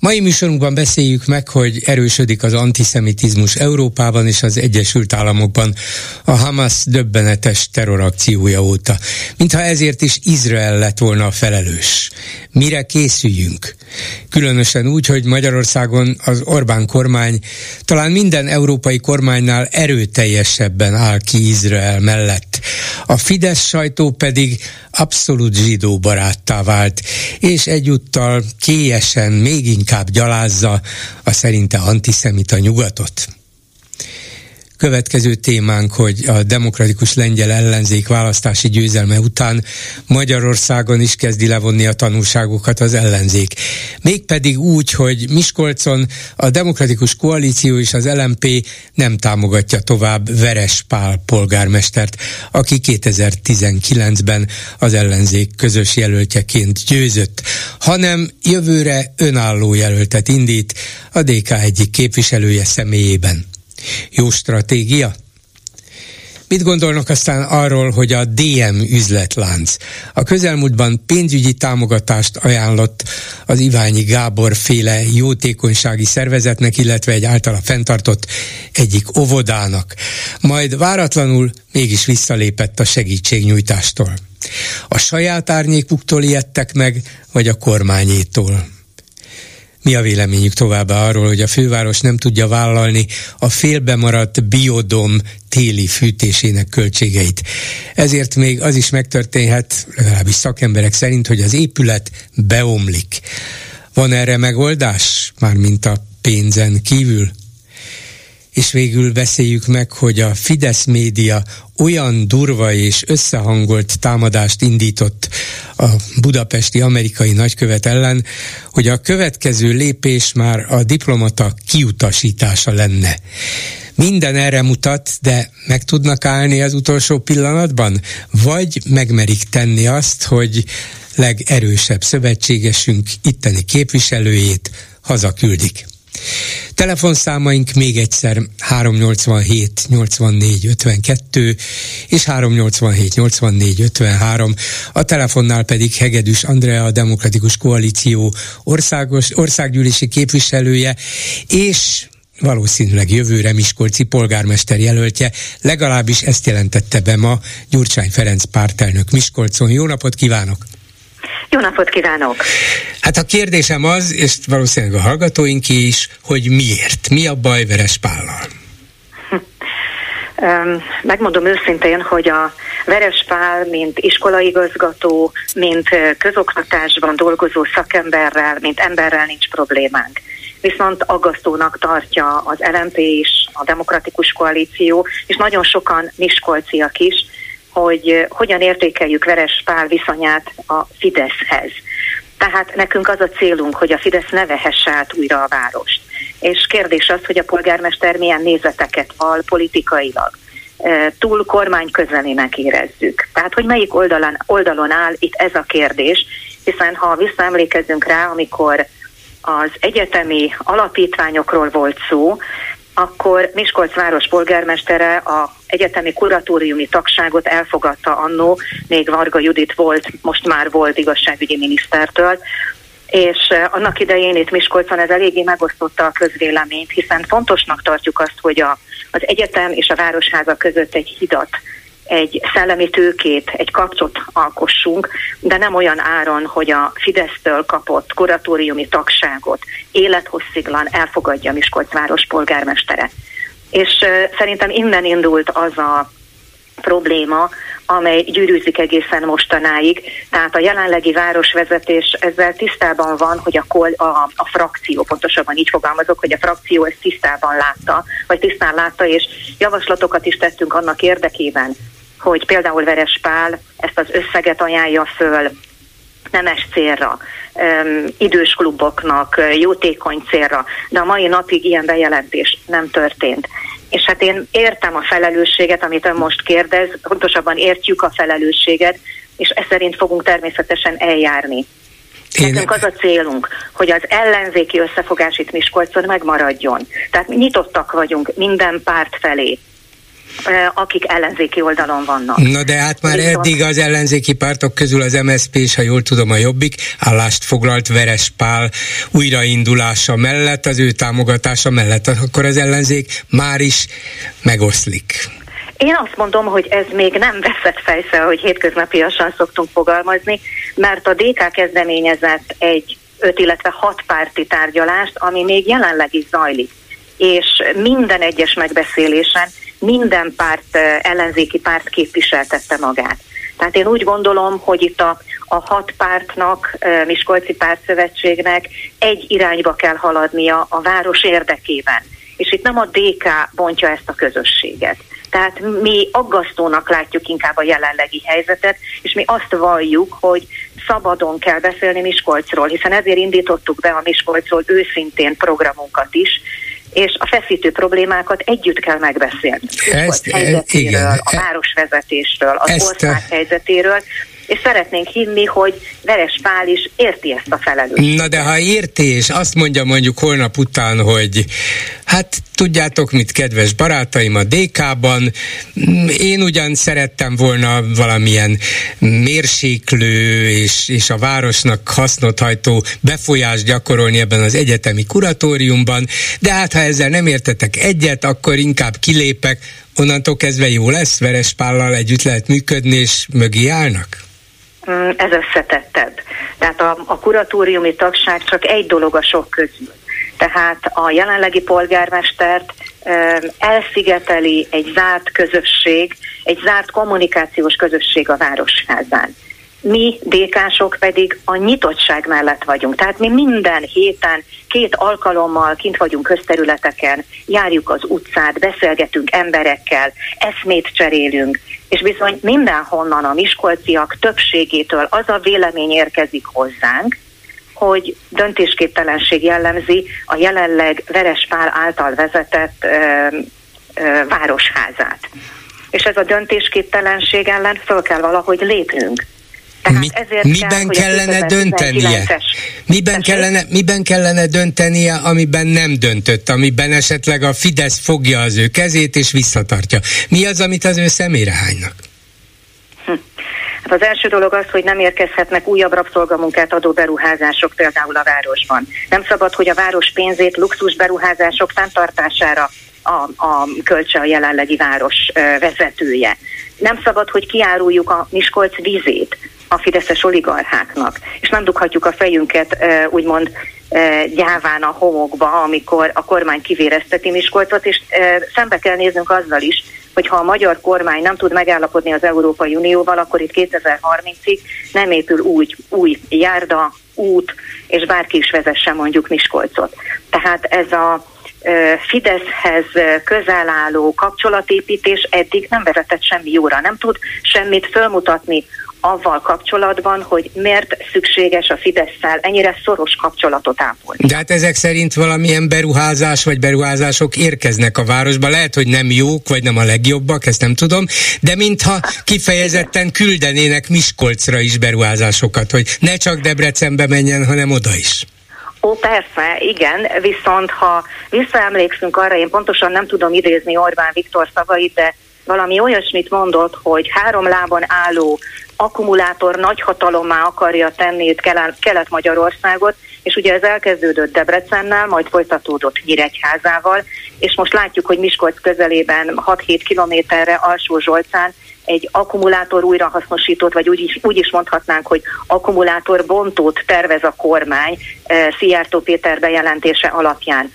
Mai műsorunkban beszéljük meg, hogy erősödik az antiszemitizmus Európában és az Egyesült Államokban a Hamas döbbenetes terrorakciója óta. Mintha ezért is Izrael lett volna a felelős. Mire készüljünk? Különösen úgy, hogy Magyarországon az Orbán kormány talán minden európai kormánynál erőteljesebben áll ki Izrael mellett. A Fidesz sajtó pedig abszolút zsidó baráttá vált, és egyúttal kélyesen még inkább gyalázza a szerinte antiszemita nyugatot. Következő témánk, hogy a demokratikus lengyel ellenzék választási győzelme után Magyarországon is kezdi levonni a tanulságokat az ellenzék. Mégpedig úgy, hogy Miskolcon a demokratikus koalíció és az LMP nem támogatja tovább Veres Pál polgármestert, aki 2019-ben az ellenzék közös jelöltjeként győzött, hanem jövőre önálló jelöltet indít a DK egyik képviselője személyében. Jó stratégia? Mit gondolnak aztán arról, hogy a DM üzletlánc a közelmúltban pénzügyi támogatást ajánlott az Iványi Gábor féle jótékonysági szervezetnek, illetve egy általa fenntartott egyik óvodának. Majd váratlanul mégis visszalépett a segítségnyújtástól. A saját árnyékuktól ijedtek meg, vagy a kormányétól? Mi a véleményük továbbá arról, hogy a főváros nem tudja vállalni a félbemaradt biodom téli fűtésének költségeit. Ezért még az is megtörténhet, legalábbis szakemberek szerint, hogy az épület beomlik. Van erre megoldás, mármint a pénzen kívül? És végül beszéljük meg, hogy a Fidesz média olyan durva és összehangolt támadást indított a budapesti amerikai nagykövet ellen, hogy a következő lépés már a diplomata kiutasítása lenne. Minden erre mutat, de meg tudnak állni az utolsó pillanatban? Vagy megmerik tenni azt, hogy legerősebb szövetségesünk itteni képviselőjét hazaküldik? Telefonszámaink még egyszer 387 84 52 és 387 84 53, a telefonnál pedig Hegedűs Andrea, a Demokratikus Koalíció országos, országgyűlési képviselője, és valószínűleg jövőre Miskolci polgármester jelöltje, legalábbis ezt jelentette be ma Gyurcsány Ferenc pártelnök Miskolcon. Jó napot kívánok! Jó napot kívánok! Hát a kérdésem az, és valószínűleg a hallgatóink is, hogy miért? Mi a baj Veres Pállal? Megmondom őszintén, hogy a Veres Pál, mint iskolaigazgató, mint közoktatásban dolgozó szakemberrel, mint emberrel nincs problémánk. Viszont aggasztónak tartja az LMP is, a Demokratikus Koalíció, és nagyon sokan miskolciak is, hogy hogyan értékeljük Veres Pál viszonyát a Fideszhez. Tehát nekünk az a célunk, hogy a Fidesz ne vehesse át újra a várost. És kérdés az, hogy a polgármester milyen nézeteket val politikailag. Túl kormány közelének érezzük. Tehát, hogy melyik oldalon, oldalon áll itt ez a kérdés, hiszen ha visszaemlékezünk rá, amikor az egyetemi alapítványokról volt szó, akkor Miskolc város polgármestere a egyetemi kuratóriumi tagságot elfogadta annó, még Varga Judit volt, most már volt igazságügyi minisztertől, és eh, annak idején itt Miskolcon ez eléggé megosztotta a közvéleményt, hiszen fontosnak tartjuk azt, hogy a, az egyetem és a városháza között egy hidat egy szellemi tőkét, egy kapcsot alkossunk, de nem olyan áron, hogy a Fidesztől kapott kuratóriumi tagságot élethossziglan elfogadja Miskolc város polgármestere. És szerintem innen indult az a probléma, amely gyűrűzik egészen mostanáig. Tehát a jelenlegi városvezetés ezzel tisztában van, hogy a, kol, a, a frakció, pontosabban így fogalmazok, hogy a frakció ezt tisztában látta, vagy tisztán látta, és javaslatokat is tettünk annak érdekében, hogy például Veres Pál ezt az összeget ajánlja föl nemes célra, idős kluboknak, jótékony célra, de a mai napig ilyen bejelentés nem történt. És hát én értem a felelősséget, amit ön most kérdez, pontosabban értjük a felelősséget, és ez szerint fogunk természetesen eljárni. Én... Nekünk az a célunk, hogy az ellenzéki összefogás itt Miskolcon megmaradjon. Tehát nyitottak vagyunk minden párt felé akik ellenzéki oldalon vannak. Na de hát már Viszont... eddig az ellenzéki pártok közül az MSZP és ha jól tudom a Jobbik állást foglalt Veres Pál újraindulása mellett, az ő támogatása mellett, akkor az ellenzék már is megoszlik. Én azt mondom, hogy ez még nem veszett fejszel, hogy hétköznapiasan szoktunk fogalmazni, mert a DK kezdeményezett egy öt, illetve hat párti tárgyalást, ami még jelenleg is zajlik. És minden egyes megbeszélésen minden párt, ellenzéki párt képviseltette magát. Tehát én úgy gondolom, hogy itt a, a hat pártnak, Miskolci Pártszövetségnek egy irányba kell haladnia a város érdekében. És itt nem a DK bontja ezt a közösséget. Tehát mi aggasztónak látjuk inkább a jelenlegi helyzetet, és mi azt valljuk, hogy szabadon kell beszélni Miskolcról, hiszen ezért indítottuk be a Miskolcról őszintén programunkat is, és a feszítő problémákat együtt kell megbeszélni. Ezt, helyzetéről, igen, a városvezetésről, az ezt, ország helyzetéről, és szeretnénk hinni, hogy Veres Pál is érti ezt a felelősséget. Na de ha érti, és azt mondja mondjuk holnap után, hogy hát tudjátok mit, kedves barátaim, a DK-ban én ugyan szerettem volna valamilyen mérséklő és, és a városnak hasznot hajtó befolyást gyakorolni ebben az egyetemi kuratóriumban, de hát ha ezzel nem értetek egyet, akkor inkább kilépek, onnantól kezdve jó lesz, Veres Pállal együtt lehet működni, és mögé állnak? Mm, ez összetettebb. Tehát a, a kuratóriumi tagság csak egy dolog a sok közül. Tehát a jelenlegi polgármestert elszigeteli egy zárt közösség, egy zárt kommunikációs közösség a Városházán. Mi, dékások pedig a nyitottság mellett vagyunk. Tehát mi minden héten, két alkalommal kint vagyunk közterületeken, járjuk az utcát, beszélgetünk emberekkel, eszmét cserélünk, és bizony mindenhonnan a miskolciak többségétől az a vélemény érkezik hozzánk, hogy döntésképtelenség jellemzi a jelenleg Verespál által vezetett ö, ö, városházát. És ez a döntésképtelenség ellen föl kell valahogy lépnünk. Tehát Mi, ezért miben kell, kellene döntenie? Miben kellene, miben kellene döntenie, amiben nem döntött, amiben esetleg a Fidesz fogja az ő kezét és visszatartja? Mi az, amit az ő szemére hánynak? Hát az első dolog az, hogy nem érkezhetnek újabb rabszolgamunkát adó beruházások például a városban. Nem szabad, hogy a város pénzét luxus beruházások fenntartására a, a költse a jelenlegi város vezetője. Nem szabad, hogy kiáruljuk a Miskolc vízét a fideszes oligarcháknak, és nem dughatjuk a fejünket úgymond gyáván a homokba, amikor a kormány kivérezteti Miskolcot, és szembe kell néznünk azzal is, hogy ha a magyar kormány nem tud megállapodni az Európai Unióval, akkor itt 2030-ig nem épül úgy új járda, út, és bárki is vezesse mondjuk Miskolcot. Tehát ez a Fideszhez közel álló kapcsolatépítés eddig nem vezetett semmi jóra, nem tud semmit fölmutatni avval kapcsolatban, hogy miért szükséges a Fidesz-szel ennyire szoros kapcsolatot ápolni. De hát ezek szerint valamilyen beruházás vagy beruházások érkeznek a városba. Lehet, hogy nem jók, vagy nem a legjobbak, ezt nem tudom, de mintha kifejezetten küldenének Miskolcra is beruházásokat, hogy ne csak Debrecenbe menjen, hanem oda is. Ó, persze, igen, viszont ha visszaemlékszünk arra, én pontosan nem tudom idézni Orbán Viktor szavait, de valami olyasmit mondott, hogy három lábon álló akkumulátor nagyhatalommá akarja tenni itt Kelet-Magyarországot, és ugye ez elkezdődött Debrecennel, majd folytatódott Nyíregyházával, és most látjuk, hogy Miskolc közelében 6-7 kilométerre Alsó Zsolcán egy akkumulátor újrahasznosítót, vagy úgy is, úgy is mondhatnánk, hogy akkumulátor bontót tervez a kormány eh, Szijjártó Péter bejelentése alapján.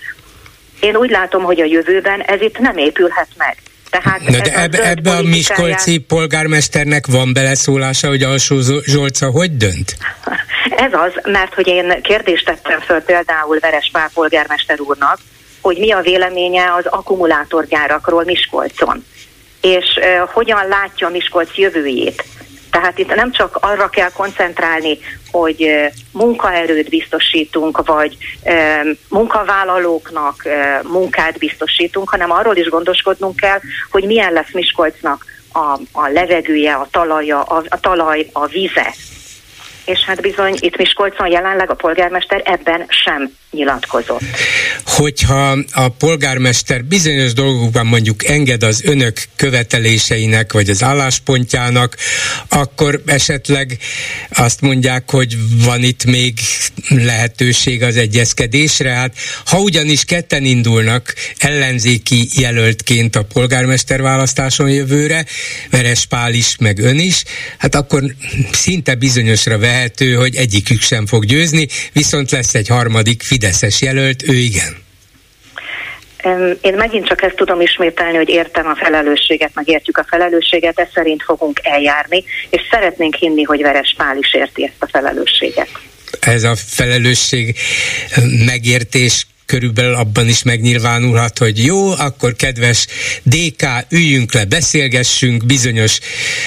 Én úgy látom, hogy a jövőben ez itt nem épülhet meg. Tehát Na de ebbe, ebbe a Miskolci polgármesternek van beleszólása, hogy Alsó Zsolca hogy dönt? Ez az, mert hogy én kérdést tettem föl például Veres Pál polgármester úrnak, hogy mi a véleménye az akkumulátorgyárakról Miskolcon, és uh, hogyan látja Miskolc jövőjét. Tehát itt nem csak arra kell koncentrálni, hogy munkaerőt biztosítunk, vagy munkavállalóknak munkát biztosítunk, hanem arról is gondoskodnunk kell, hogy milyen lesz Miskolcnak a, a levegője, a talaja, a, a talaj, a vize. És hát bizony itt Miskolcon jelenleg a polgármester ebben sem nyilatkozott. Hogyha a polgármester bizonyos dolgokban mondjuk enged az önök követeléseinek, vagy az álláspontjának, akkor esetleg azt mondják, hogy van itt még lehetőség az egyezkedésre. Hát ha ugyanis ketten indulnak ellenzéki jelöltként a polgármester választáson jövőre, Veres Pál is, meg ön is, hát akkor szinte bizonyosra vehető, hogy egyikük sem fog győzni, viszont lesz egy harmadik Fidesz Fideszes jelölt, ő igen. Én megint csak ezt tudom ismételni, hogy értem a felelősséget, meg értjük a felelősséget, ez szerint fogunk eljárni, és szeretnénk hinni, hogy Veres Pál is érti ezt a felelősséget. Ez a felelősség megértés körülbelül abban is megnyilvánulhat, hogy jó, akkor kedves DK, üljünk le, beszélgessünk, bizonyos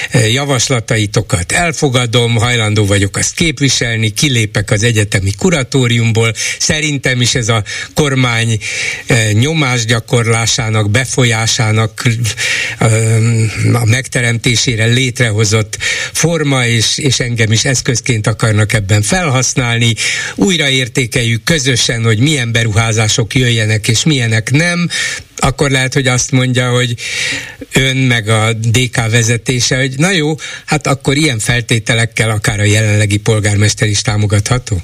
eh, javaslataitokat. Elfogadom, hajlandó vagyok azt képviselni, kilépek az egyetemi kuratóriumból, szerintem is ez a kormány eh, nyomásgyakorlásának, befolyásának eh, a megteremtésére létrehozott forma, és, és engem is eszközként akarnak ebben felhasználni, újraértékeljük közösen, hogy milyen beruházás beruházások jöjjenek, és milyenek nem, akkor lehet, hogy azt mondja, hogy ön meg a DK vezetése, hogy na jó, hát akkor ilyen feltételekkel akár a jelenlegi polgármester is támogatható?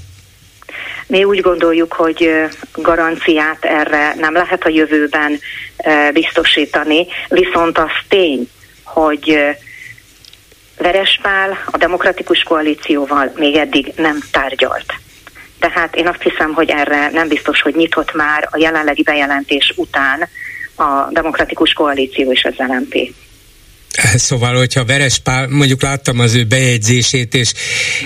Mi úgy gondoljuk, hogy garanciát erre nem lehet a jövőben biztosítani, viszont az tény, hogy Verespál a demokratikus koalícióval még eddig nem tárgyalt tehát én azt hiszem, hogy erre nem biztos, hogy nyitott már a jelenlegi bejelentés után a demokratikus koalíció és az LMP. Szóval, hogyha Veres Pál, mondjuk láttam az ő bejegyzését, és,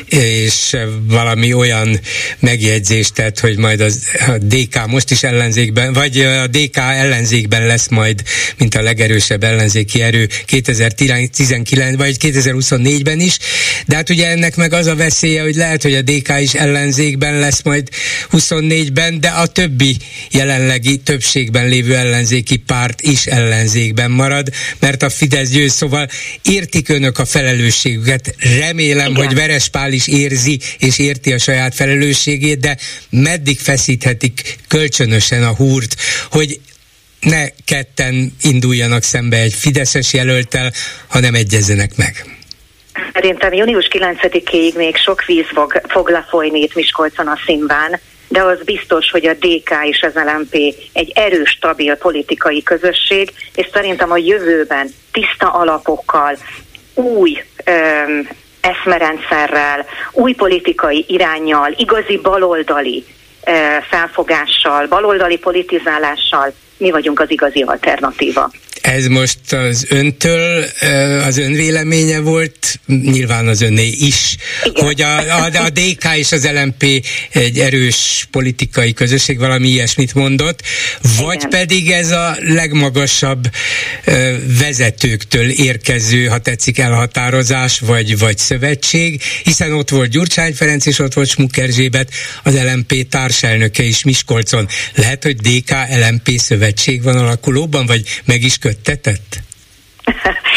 és valami olyan megjegyzést tett, hogy majd az, a DK most is ellenzékben, vagy a DK ellenzékben lesz majd, mint a legerősebb ellenzéki erő 2019 vagy 2024-ben is, de hát ugye ennek meg az a veszélye, hogy lehet, hogy a DK is ellenzékben lesz majd 24-ben, de a többi jelenlegi többségben lévő ellenzéki párt is ellenzékben marad, mert a Fidesz győz Szóval értik önök a felelősségüket. Remélem, Igen. hogy Verespál is érzi és érti a saját felelősségét, de meddig feszíthetik kölcsönösen a húrt, hogy ne ketten induljanak szembe egy Fideszes jelöltel, hanem egyezzenek meg. Szerintem június 9-ig még sok víz fog, fog lefolyni itt Miskolcon a színván, de az biztos, hogy a DK és az LMP egy erős, stabil politikai közösség, és szerintem a jövőben tiszta alapokkal, új öm, eszmerendszerrel, új politikai irányjal, igazi baloldali ö, felfogással, baloldali politizálással mi vagyunk az igazi alternatíva. Ez most az öntől, az ön véleménye volt, nyilván az önné is, Igen. hogy a, a, a DK és az LMP egy erős politikai közösség, valami ilyesmit mondott, vagy Igen. pedig ez a legmagasabb vezetőktől érkező, ha tetszik, elhatározás, vagy, vagy szövetség, hiszen ott volt Gyurcsány Ferenc, és ott volt Smuk Erzsébet, az LMP társelnöke is Miskolcon. Lehet, hogy DK-LMP szövetség van alakulóban, vagy meg is köt tettetett?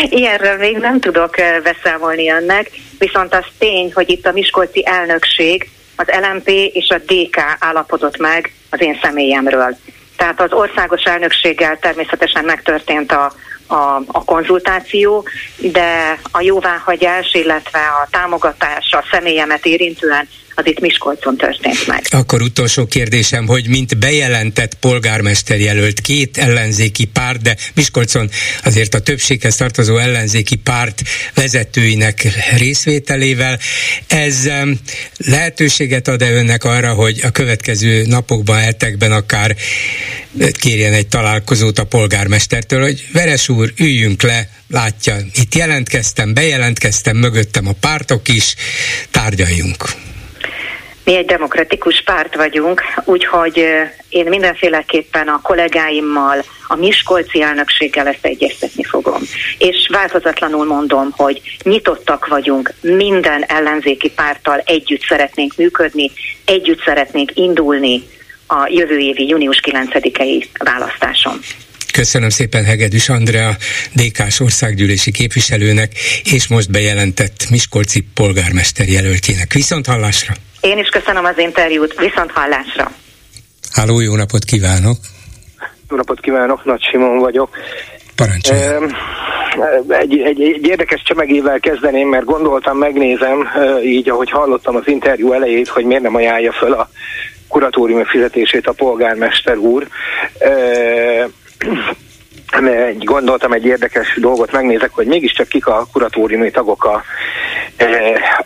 Ilyenről még nem tudok beszámolni önnek, viszont az tény, hogy itt a Miskolci elnökség, az LMP és a DK állapodott meg az én személyemről. Tehát az országos elnökséggel természetesen megtörtént a, a, a konzultáció, de a jóváhagyás, illetve a támogatás a személyemet érintően az itt Miskolcon történt meg. Akkor utolsó kérdésem, hogy mint bejelentett polgármester jelölt két ellenzéki párt, de Miskolcon azért a többséghez tartozó ellenzéki párt vezetőinek részvételével, ez lehetőséget ad-e önnek arra, hogy a következő napokban, hetekben akár kérjen egy találkozót a polgármestertől, hogy Veres úr, üljünk le, látja, itt jelentkeztem, bejelentkeztem, mögöttem a pártok is, tárgyaljunk. Mi egy demokratikus párt vagyunk, úgyhogy én mindenféleképpen a kollégáimmal, a Miskolci elnökséggel ezt egyeztetni fogom. És változatlanul mondom, hogy nyitottak vagyunk, minden ellenzéki párttal együtt szeretnénk működni, együtt szeretnénk indulni a jövő évi június 9-i választáson. Köszönöm szépen Hegedűs Andrea, DK-s országgyűlési képviselőnek, és most bejelentett Miskolci polgármester jelöltjének. Viszont hallásra! Én is köszönöm az interjút, viszont hallásra! Háló, jó napot kívánok! Jó napot kívánok, Nagy Simon vagyok. Parancsolja. Egy, egy, egy érdekes csemegével kezdeném, mert gondoltam, megnézem, így ahogy hallottam az interjú elejét, hogy miért nem ajánlja föl a kuratóriumi fizetését a polgármester úr gondoltam egy érdekes dolgot, megnézek, hogy mégiscsak kik a kuratóriumi tagok a,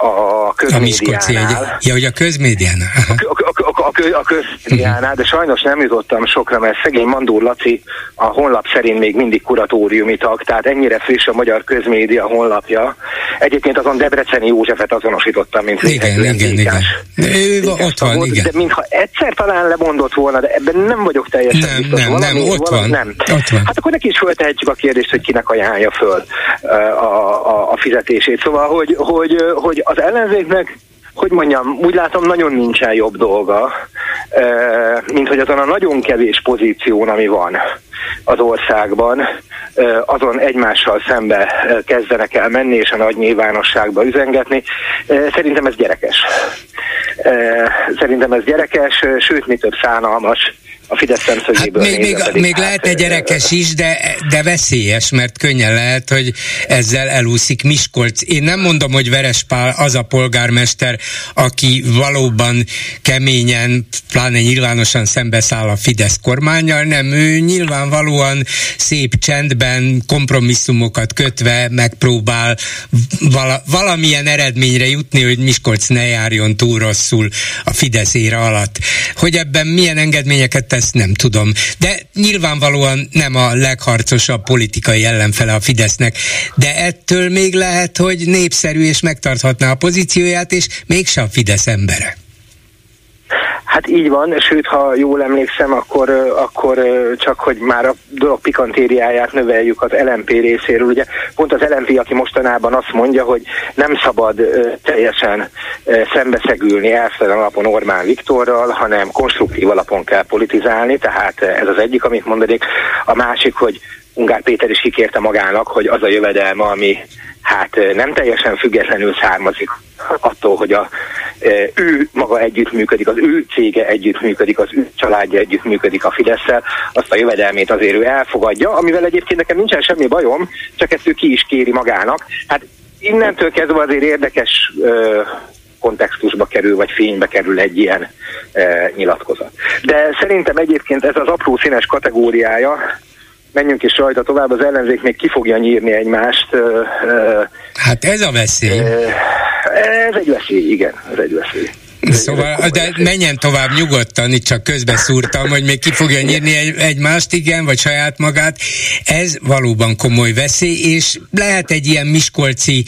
a közmédiánál. A ja, hogy a közmédiánál. A, a, a, a, a közmédiánál, de sajnos nem jutottam sokra, mert szegény Mandúr Laci a honlap szerint még mindig kuratóriumi tag, tehát ennyire friss a magyar közmédia honlapja. Egyébként azon Debreceni Józsefet azonosítottam, mint igen, igen, igen, igen. Ő ott van, volt, igen. De mintha egyszer talán lemondott volna, de ebben nem vagyok teljesen nem, biztos. Nem, valami, nem, ott valami, van. Nem. Ott van. Hát akkor neki is föltehetjük a kérdést, hogy kinek ajánlja föl a, a, a fizetését. Szóval, hogy, hogy, hogy az ellenzéknek hogy mondjam, úgy látom, nagyon nincsen jobb dolga, mint hogy azon a nagyon kevés pozíción, ami van az országban, azon egymással szembe kezdenek el menni és a nagy nyilvánosságba üzengetni. Szerintem ez gyerekes. Szerintem ez gyerekes, sőt, mi több szánalmas a Fidesz szemszögéből hát még, még, pedig, még hát, lehetne gyerekes is, de, de veszélyes, mert könnyen lehet, hogy ezzel elúszik Miskolc. Én nem mondom, hogy Verespál az a polgármester, aki valóban keményen, pláne nyilvánosan szembeszáll a Fidesz kormányjal, nem, ő nyilvánvalóan szép csendben, kompromisszumokat kötve megpróbál vala, valamilyen eredményre jutni, hogy Miskolc ne járjon túl rosszul a Fidesz ére alatt. Hogy ebben milyen engedményeket tesz, nem tudom. De nyilvánvalóan nem a legharcosabb politikai ellenfele a Fidesznek, de ettől még lehet, hogy népszerű és megtarthatná a pozícióját, és mégse a Fidesz embere. Hát így van, sőt, ha jól emlékszem, akkor, akkor csak, hogy már a dolog pikantériáját növeljük az LMP részéről. Ugye pont az LMP, aki mostanában azt mondja, hogy nem szabad teljesen szembeszegülni elszeren alapon Orbán Viktorral, hanem konstruktív alapon kell politizálni, tehát ez az egyik, amit mondanék. A másik, hogy Ungár Péter is kikérte magának, hogy az a jövedelme, ami hát nem teljesen függetlenül származik attól, hogy a, ő maga együttműködik, az ő cége együttműködik, az ő családja együttműködik a fidesz azt a jövedelmét azért ő elfogadja, amivel egyébként nekem nincsen semmi bajom, csak ezt ő ki is kéri magának. Hát innentől kezdve azért érdekes kontextusba kerül, vagy fénybe kerül egy ilyen e, nyilatkozat. De szerintem egyébként ez az apró színes kategóriája, menjünk is rajta tovább, az ellenzék még ki fogja nyírni egymást. Hát ez a veszély. Ez egy veszély, igen, ez egy veszély. Szóval, de menjen tovább nyugodtan, itt csak közbeszúrtam, hogy még ki fogja nyírni egy, egymást, igen, vagy saját magát. Ez valóban komoly veszély, és lehet egy ilyen miskolci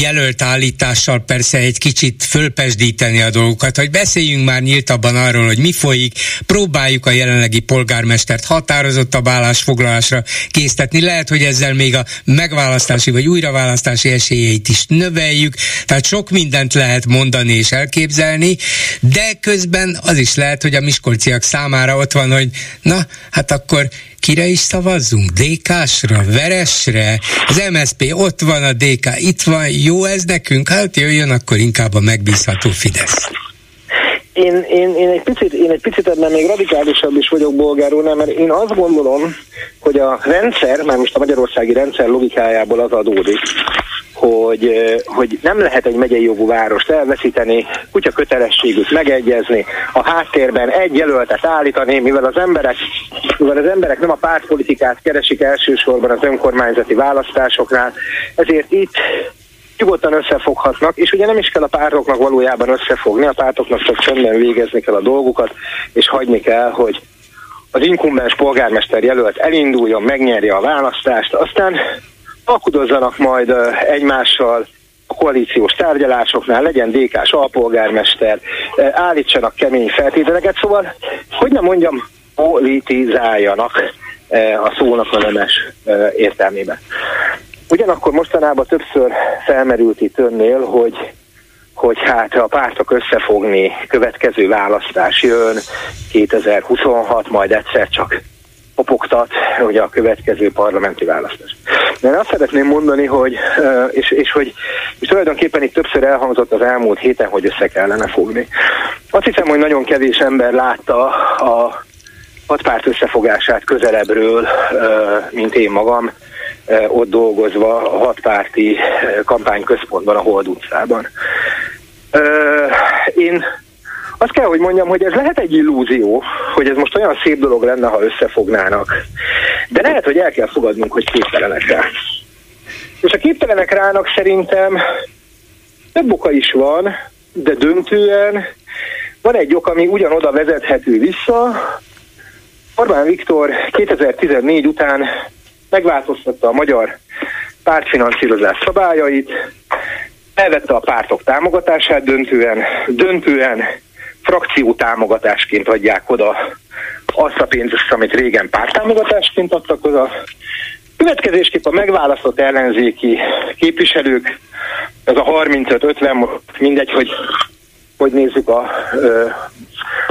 jelölt állítással persze egy kicsit fölpesdíteni a dolgokat, hogy beszéljünk már nyíltabban arról, hogy mi folyik, próbáljuk a jelenlegi polgármestert határozottabb állásfoglalásra késztetni. Lehet, hogy ezzel még a megválasztási vagy újraválasztási esélyeit is növeljük, tehát sok mindent lehet mondani és elképzelni, elképzelni, de közben az is lehet, hogy a miskolciak számára ott van, hogy na, hát akkor kire is szavazzunk? DK-sra, Veresre? Az MSP ott van, a DK itt van, jó ez nekünk? Hát jöjjön akkor inkább a megbízható Fidesz. Én, én, én, egy picit, én egy picit ebben még radikálisabb is vagyok bolgárul, mert én azt gondolom, hogy a rendszer, mert most a magyarországi rendszer logikájából az adódik, hogy, hogy nem lehet egy megyei jogú várost elveszíteni, kutya kötelességük megegyezni, a háttérben egy jelöltet állítani, mivel az emberek, mivel az emberek nem a pártpolitikát keresik elsősorban az önkormányzati választásoknál, ezért itt nyugodtan összefoghatnak, és ugye nem is kell a pártoknak valójában összefogni, a pártoknak csak csöndben végezni kell a dolgukat, és hagyni kell, hogy az inkumbens polgármester jelölt elinduljon, megnyerje a választást, aztán alkudozzanak majd egymással a koalíciós tárgyalásoknál legyen DK-s alpolgármester, állítsanak kemény feltételeket, szóval, hogy nem mondjam, politizáljanak a szónak a nemes értelmében. Ugyanakkor mostanában többször felmerült itt önnél, hogy hogy hát a pártok összefogni, következő választás jön, 2026, majd egyszer csak popogtat, ugye a következő parlamenti választás. De én azt szeretném mondani, hogy, és, és hogy és tulajdonképpen itt többször elhangzott az elmúlt héten, hogy össze kellene fogni. Azt hiszem, hogy nagyon kevés ember látta a hat párt összefogását közelebbről, mint én magam, ott dolgozva a hatpárti kampányközpontban, a Hold utcában. Én azt kell, hogy mondjam, hogy ez lehet egy illúzió, hogy ez most olyan szép dolog lenne, ha összefognának. De lehet, hogy el kell fogadnunk, hogy képtelenek rá. És a képtelenek rának szerintem több oka is van, de döntően van egy ok, ami ugyanoda vezethető vissza. Orbán Viktor 2014 után megváltoztatta a magyar pártfinanszírozás szabályait, elvette a pártok támogatását döntően, döntően frakció támogatásként adják oda azt a pénzt, amit régen pártámogatásként adtak oda. Következésképp a megválasztott ellenzéki képviselők, ez a 35-50, mindegy, hogy hogy nézzük a ö,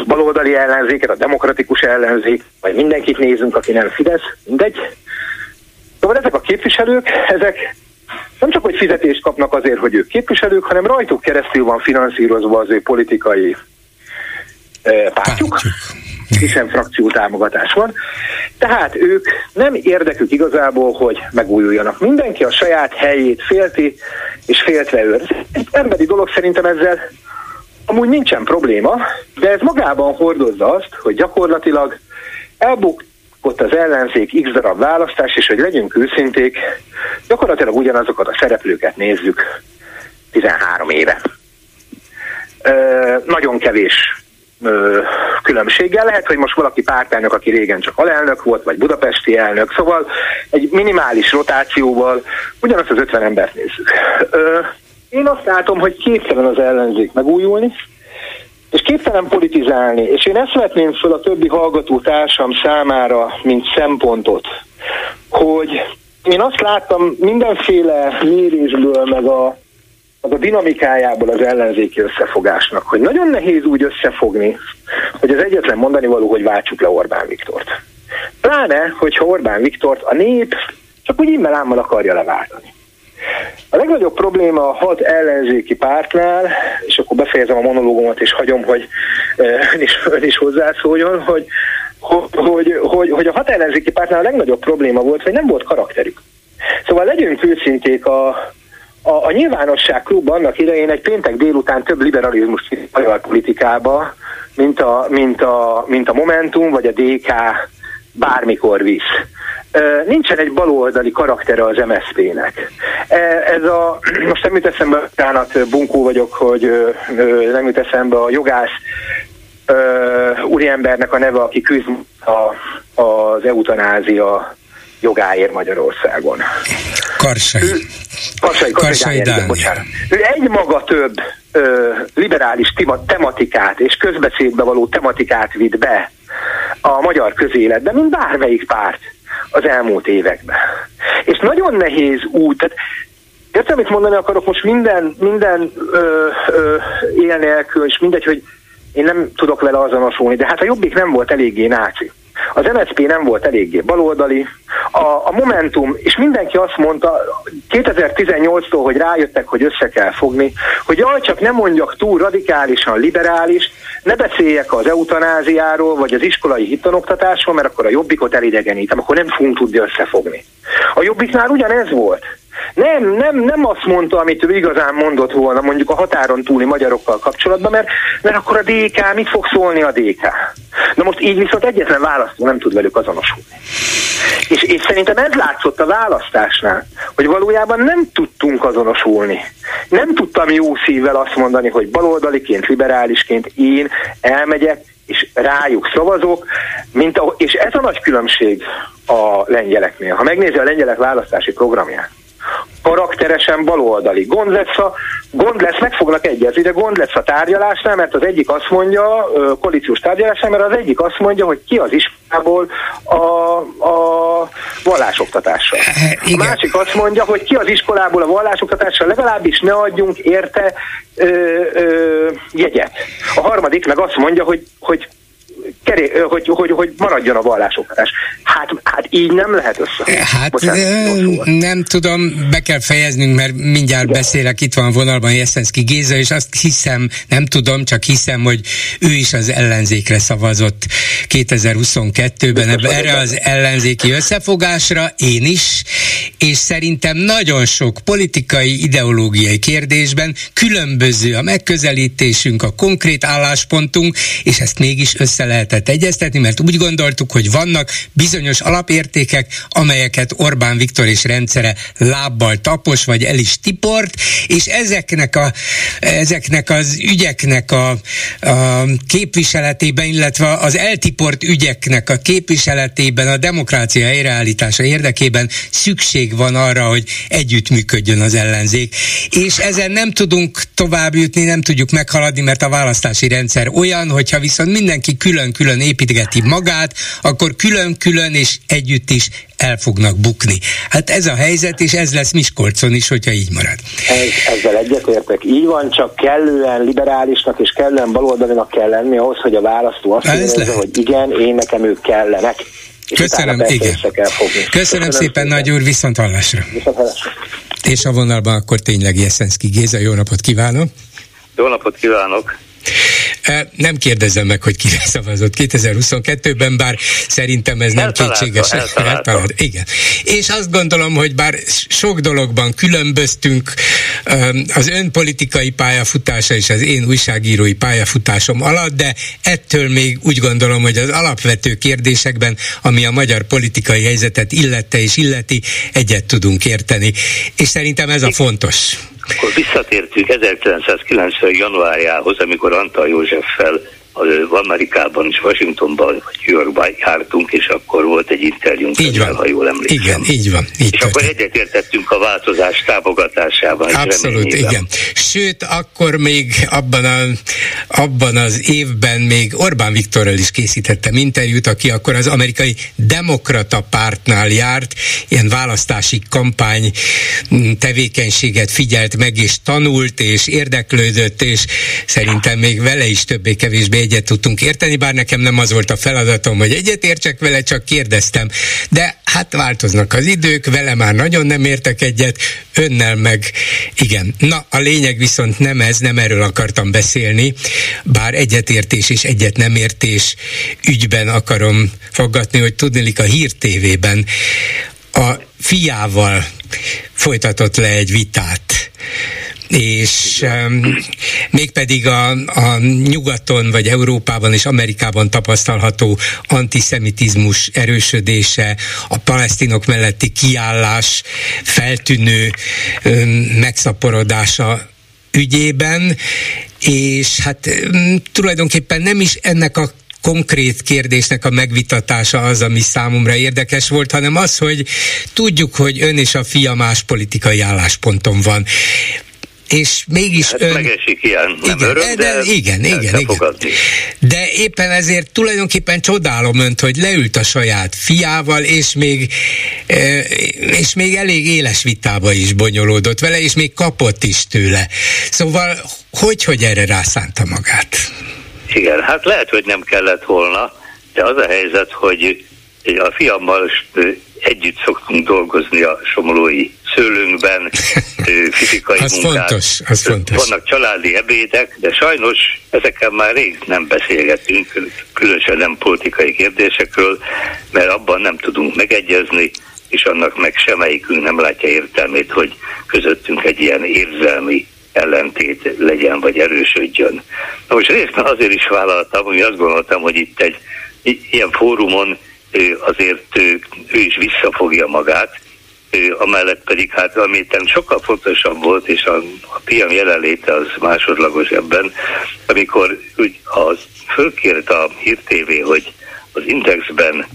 baloldali ellenzéket, a demokratikus ellenzék, vagy mindenkit nézünk, aki nem Fidesz, mindegy. Szóval ezek a képviselők, ezek nem csak, hogy fizetést kapnak azért, hogy ők képviselők, hanem rajtuk keresztül van finanszírozva az ő politikai pártjuk, hiszen frakció támogatás van. Tehát ők nem érdekük igazából, hogy megújuljanak. Mindenki a saját helyét félti, és féltve őrz. Egy emberi dolog szerintem ezzel amúgy nincsen probléma, de ez magában hordozza azt, hogy gyakorlatilag elbukott az ellenzék x darab választás, és hogy legyünk őszinték, gyakorlatilag ugyanazokat a szereplőket nézzük 13 éve. Ö, nagyon kevés ö, különbséggel. Lehet, hogy most valaki pártelnök, aki régen csak alelnök volt, vagy budapesti elnök, szóval egy minimális rotációval ugyanazt az 50 embert nézzük. Ö, én azt látom, hogy képtelen az ellenzék megújulni, és képtelen politizálni, és én ezt vetném föl a többi hallgató társam számára, mint szempontot, hogy én azt láttam mindenféle mérésből, meg a az a dinamikájából az ellenzéki összefogásnak, hogy nagyon nehéz úgy összefogni, hogy az egyetlen mondani való, hogy váltsuk le Orbán Viktort. Pláne, hogyha Orbán Viktort a nép csak úgy immelámmal akarja leváltani. A legnagyobb probléma a hat ellenzéki pártnál, és akkor befejezem a monológomat, és hagyom, hogy ön is, ön is hozzászóljon, hogy, hogy, hogy, hogy a hat ellenzéki pártnál a legnagyobb probléma volt, hogy nem volt karakterük. Szóval legyünk őszinték a, a, a nyilvánosság klub annak idején egy péntek délután több liberalizmus magyar politikába, mint a, mint, a, mint a Momentum vagy a DK bármikor visz. Nincsen egy baloldali karaktere az MSZP-nek. Ez a, most nem jut eszembe, tánat bunkó vagyok, hogy nem jut eszembe a jogász úriembernek a neve, aki küzd a, az eutanázia jogáért Magyarországon. Karsai. Ő, Karsai, Karsai, Karsai bocsánat. Ő egy maga több ö, liberális tema, tematikát és közbeszédbe való tematikát vitt be a magyar közéletbe, mint bármelyik párt az elmúlt években. És nagyon nehéz úgy, tehát Értem, amit mondani akarok, most minden, minden ö, ö, él nélkül, és mindegy, hogy én nem tudok vele azonosulni, de hát a Jobbik nem volt eléggé náci. Az MSZP nem volt eléggé baloldali, a, a Momentum, és mindenki azt mondta 2018-tól, hogy rájöttek, hogy össze kell fogni, hogy jaj, csak nem mondjak túl radikálisan liberális, ne beszéljek az eutanáziáról, vagy az iskolai hittanoktatásról, mert akkor a jobbikot elidegenítem, akkor nem fogunk tudni összefogni. A jobbiknál ugyanez volt. Nem, nem, nem azt mondta, amit ő igazán mondott volna, mondjuk a határon túli magyarokkal kapcsolatban, mert, mert akkor a DK, mit fog szólni a DK? Na most így viszont egyetlen választó nem tud velük azonosulni. És, és szerintem ez látszott a választásnál, hogy valójában nem tudtunk azonosulni. Nem tudtam jó szívvel azt mondani, hogy baloldaliként, liberálisként én elmegyek, és rájuk szavazok, mint a, és ez a nagy különbség a lengyeleknél. Ha megnézi a lengyelek választási programját, karakteresen baloldali. Gond lesz, a, gond lesz, meg fognak egyezni, de gond lesz a tárgyalásnál, mert az egyik azt mondja, koalíciós tárgyalásnál, mert az egyik azt mondja, hogy ki az iskolából a, a vallásoktatással. A másik azt mondja, hogy ki az iskolából a vallásoktatással, legalábbis ne adjunk érte ö, ö, jegyet. A harmadik meg azt mondja, hogy, hogy keré, hogy, hogy, hogy maradjon a vallásoktatás. Hát, hát így nem lehet össze. Hát Bocsánat, nem tudom, be kell fejeznünk, mert mindjárt Igen. beszélek, itt van vonalban Jeszenszki Géza, és azt hiszem, nem tudom, csak hiszem, hogy ő is az ellenzékre szavazott 2022-ben, ebbe, erre az ellenzéki összefogásra, én is, és szerintem nagyon sok politikai, ideológiai kérdésben különböző a megközelítésünk, a konkrét álláspontunk, és ezt mégis össze lehetett egyeztetni, mert úgy gondoltuk, hogy vannak bizonyos alapértékek, amelyeket Orbán Viktor és rendszere lábbal tapos, vagy el is tiport, és ezeknek, a, ezeknek az ügyeknek a, a képviseletében, illetve az eltiport ügyeknek a képviseletében a demokrácia helyreállítása érdekében szükség van arra, hogy együttműködjön az ellenzék. És ezen nem tudunk tovább jutni, nem tudjuk meghaladni, mert a választási rendszer olyan, hogyha viszont mindenki külön külön-külön építgeti magát, akkor külön-külön és együtt is el fognak bukni. Hát ez a helyzet, és ez lesz Miskolcon is, hogyha így marad. Ez, ezzel egyetértek. Így van, csak kellően liberálisnak és kellően baloldalinak kell lenni ahhoz, hogy a választó azt érezze, hogy igen, én nekem ők kellenek. Köszönöm, igen. Köszönöm, Köszönöm szépen, szépen, nagy úr, viszont hallásra. Viszont hallásra. És a vonalban akkor tényleg Jeszenszki Géza, jó napot kívánok! Jó napot kívánok! Nem kérdezem meg, hogy kire szavazott 2022-ben, bár szerintem ez nem kétséges. Eltalált. Igen. És azt gondolom, hogy bár sok dologban különböztünk az ön politikai pályafutása és az én újságírói pályafutásom alatt, de ettől még úgy gondolom, hogy az alapvető kérdésekben, ami a magyar politikai helyzetet illette és illeti, egyet tudunk érteni. És szerintem ez a fontos. Akkor visszatértünk 1990. januárjához, amikor Antal Józseffel Amerikában és Washingtonban, vagy New Yorkban jártunk, és akkor volt egy interjúnk, így van. ha jól emlékszem. Igen, így van. Így és történt. akkor egyetértettünk a változás támogatásában. Abszolút, igen. Sőt, akkor még abban, a, abban az évben még Orbán Viktorral is készítettem interjút, aki akkor az amerikai demokrata pártnál járt, ilyen választási kampány mm, tevékenységet figyelt meg, és tanult, és érdeklődött, és szerintem még vele is többé-kevésbé egyet tudtunk érteni, bár nekem nem az volt a feladatom, hogy egyet értsek vele, csak kérdeztem. De hát változnak az idők, vele már nagyon nem értek egyet, önnel meg igen. Na, a lényeg viszont nem ez, nem erről akartam beszélni, bár egyetértés és egyet nem értés ügyben akarom fogadni, hogy tudnélik a Hír TV-ben a fiával folytatott le egy vitát és um, mégpedig a, a nyugaton, vagy Európában és Amerikában tapasztalható antiszemitizmus erősödése, a palesztinok melletti kiállás feltűnő um, megszaporodása ügyében, és hát um, tulajdonképpen nem is ennek a konkrét kérdésnek a megvitatása az, ami számomra érdekes volt, hanem az, hogy tudjuk, hogy ön és a fia más politikai állásponton van és mégis hát ön... Megesik ilyen, nem igen, öröm, de, de igen, igen, igen. Fogadni. De éppen ezért tulajdonképpen csodálom önt, hogy leült a saját fiával, és még, és még elég éles vitába is bonyolódott vele, és még kapott is tőle. Szóval hogy, hogy erre rászánta magát? Igen, hát lehet, hogy nem kellett volna, de az a helyzet, hogy a fiammal együtt szoktunk dolgozni a somolói szőlőnkben, fizikai az munkát. Fontos, az fontos. Vannak családi ebédek, de sajnos ezeken már rég nem beszélgetünk, különösen nem politikai kérdésekről, mert abban nem tudunk megegyezni, és annak meg semmelyikünk nem látja értelmét, hogy közöttünk egy ilyen érzelmi ellentét legyen, vagy erősödjön. Na most részben azért is vállaltam, hogy azt gondoltam, hogy itt egy ilyen fórumon azért ő is visszafogja magát, amellett pedig hát ami sokkal fontosabb volt, és a, a piam jelenléte az másodlagos ebben, amikor úgy az fölkért a Hír TV, hogy az Indexben